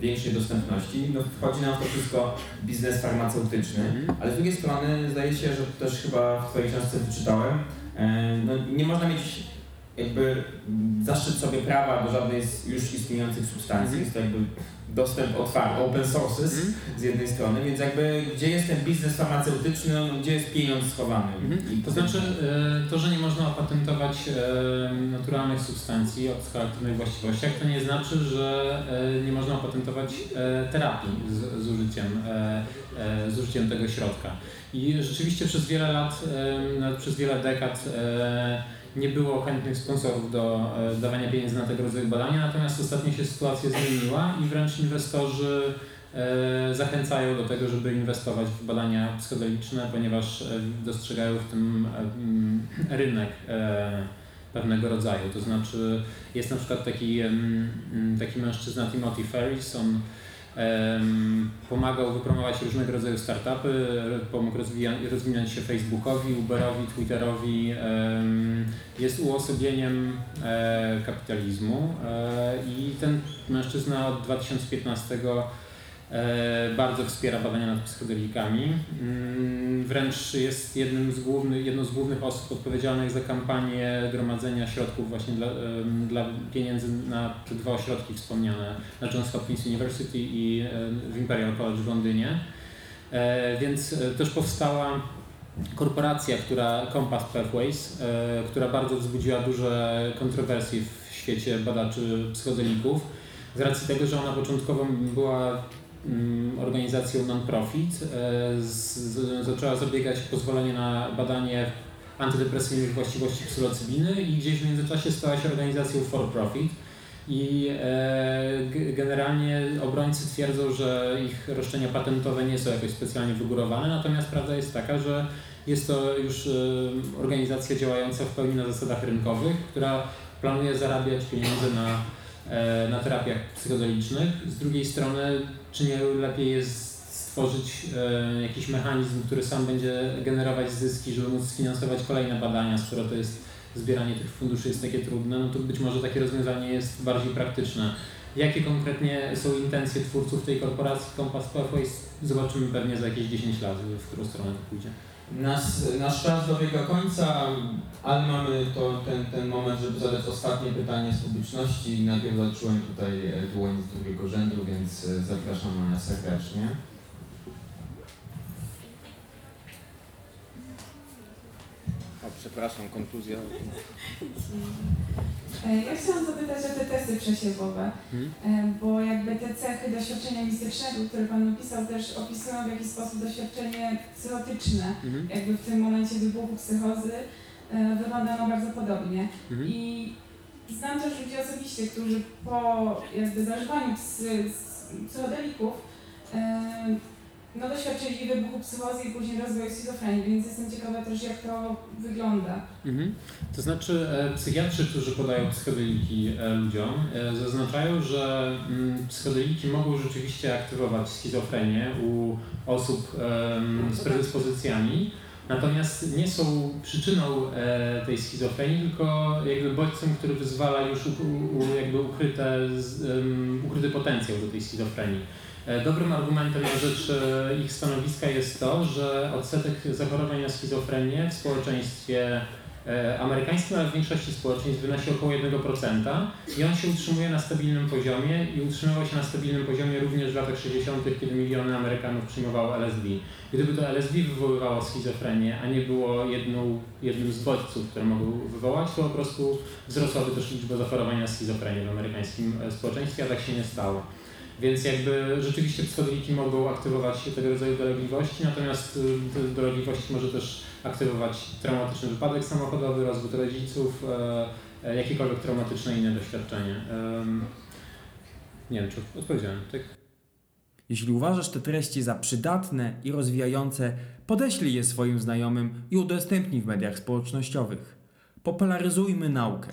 [SPEAKER 1] większej dostępności, no wchodzi nam to wszystko biznes farmaceutyczny, mhm. ale z drugiej strony zdaje się, że też chyba w Twojej książce wyczytałem, e, no nie można mieć jakby zaszczyt sobie prawa do żadnej z już istniejących substancji, mm. jest to jakby dostęp otwarty, open sources mm. z jednej strony, więc jakby gdzie jest ten biznes farmaceutyczny, no, gdzie jest pieniądz schowany.
[SPEAKER 3] Mm. To znaczy e, to, że nie można opatentować e, naturalnych substancji o psychoaktywnych właściwościach, to nie znaczy, że e, nie można opatentować terapii z, z, użyciem, z użyciem tego środka. I rzeczywiście przez wiele lat, nawet przez wiele dekad nie było chętnych sponsorów do e, dawania pieniędzy na tego rodzaju badania, natomiast ostatnio się sytuacja zmieniła i wręcz inwestorzy e, zachęcają do tego, żeby inwestować w badania psychodeliczne, ponieważ e, dostrzegają w tym mm, rynek pewnego rodzaju. To znaczy jest na przykład taki, taki mężczyzna Timothy Ferris, on Pomagał wypromować różnego rodzaju startupy, pomógł rozwijać się Facebookowi, Uberowi, Twitterowi. Jest uosobieniem e, kapitalizmu e, i ten mężczyzna od 2015 E, bardzo wspiera badania nad psychodelikami. Mm, wręcz jest jednym z głównych, jedną z głównych osób odpowiedzialnych za kampanię gromadzenia środków właśnie dla, dla pieniędzy na te dwa ośrodki wspomniane, na Johns Hopkins University i w Imperial College w Londynie. E, więc e, też powstała korporacja, która Compass Pathways, która bardzo wzbudziła duże kontrowersje w świecie badaczy psychodelików z racji tego, że ona początkowo była organizacją non-profit, e, zaczęła zabiegać o pozwolenie na badanie antydepresyjnych właściwości psylocybiny i gdzieś w międzyczasie stała się organizacją for-profit. I e, generalnie obrońcy twierdzą, że ich roszczenia patentowe nie są jakoś specjalnie wygórowane, natomiast prawda jest taka, że jest to już e, organizacja działająca w pełni na zasadach rynkowych, która planuje zarabiać pieniądze na, na terapiach psychodelicznych. Z drugiej strony czy nie lepiej jest stworzyć e, jakiś mechanizm, który sam będzie generować zyski, żeby móc sfinansować kolejne badania, skoro to jest zbieranie tych funduszy jest takie trudne, no to być może takie rozwiązanie jest bardziej praktyczne. Jakie konkretnie są intencje twórców tej korporacji Compass Pathways? Zobaczymy pewnie za jakieś 10 lat, w którą stronę to pójdzie.
[SPEAKER 1] Nas, nasz czas dobiega końca, ale mamy to, ten, ten moment, żeby zadać ostatnie pytanie z publiczności. Najpierw zacząłem tutaj e, dłoń z drugiego rzędu, więc e, zapraszam serdecznie.
[SPEAKER 15] Przepraszam, konkluzja.
[SPEAKER 11] E, ja chciałam zapytać o te testy przesiewowe, hmm? E, bo jakby te cechy doświadczenia mistycznego, które Pan opisał, też opisują w jakiś sposób doświadczenie psychotyczne. Hmm? Jakby w tym momencie wybuchu psychozy e, wygląda ono bardzo podobnie. Hmm? I znam też ludzi osobiście, którzy po jakby zażywaniu psychodelików no doświadczyli wybuchu psychozy i później rozwoju schizofrenii, więc jestem ciekawa też jak to wygląda. Mhm.
[SPEAKER 3] To znaczy e, psychiatrzy, którzy podają psychodeliki e, ludziom, e, zaznaczają, że mm, psychodeliki mogą rzeczywiście aktywować schizofrenię u osób z predyspozycjami, natomiast nie są przyczyną tej schizofrenii, tylko jakby bodźcem, który wyzwala już u, u, jakby ukryte, um, ukryty potencjał do tej schizofrenii. E, dobrym argumentem na rzecz e, ich stanowiska jest to, że odsetek zachorowań na schizofrenię w społeczeństwie e, amerykańskim, ale w większości społeczeństw wynosi około 1% i on się utrzymuje na stabilnym poziomie i utrzymywał się na stabilnym poziomie również w latach 60., kiedy miliony Amerykanów przyjmowało LSD. Gdyby to LSD wywoływało schizofrenię, a nie było jedną, jednym z bodźców, które mogą wywołać, to po prostu wzrosłaby też liczba zachorowań na schizofrenię w amerykańskim społeczeństwie, a tak się nie stało. Więc jakby rzeczywiście psychodeliki mogą aktywować tego rodzaju dolegliwości, natomiast y, te dolegliwości może też aktywować traumatyczny wypadek samochodowy, rozwód rodziców, e, e, jakiekolwiek traumatyczne inne doświadczenie. Nie wiem, czy odpowiedziałem, tak?
[SPEAKER 1] Jeśli uważasz te treści za przydatne i rozwijające, podeślij je swoim znajomym i udostępnij w mediach społecznościowych. Popularyzujmy naukę.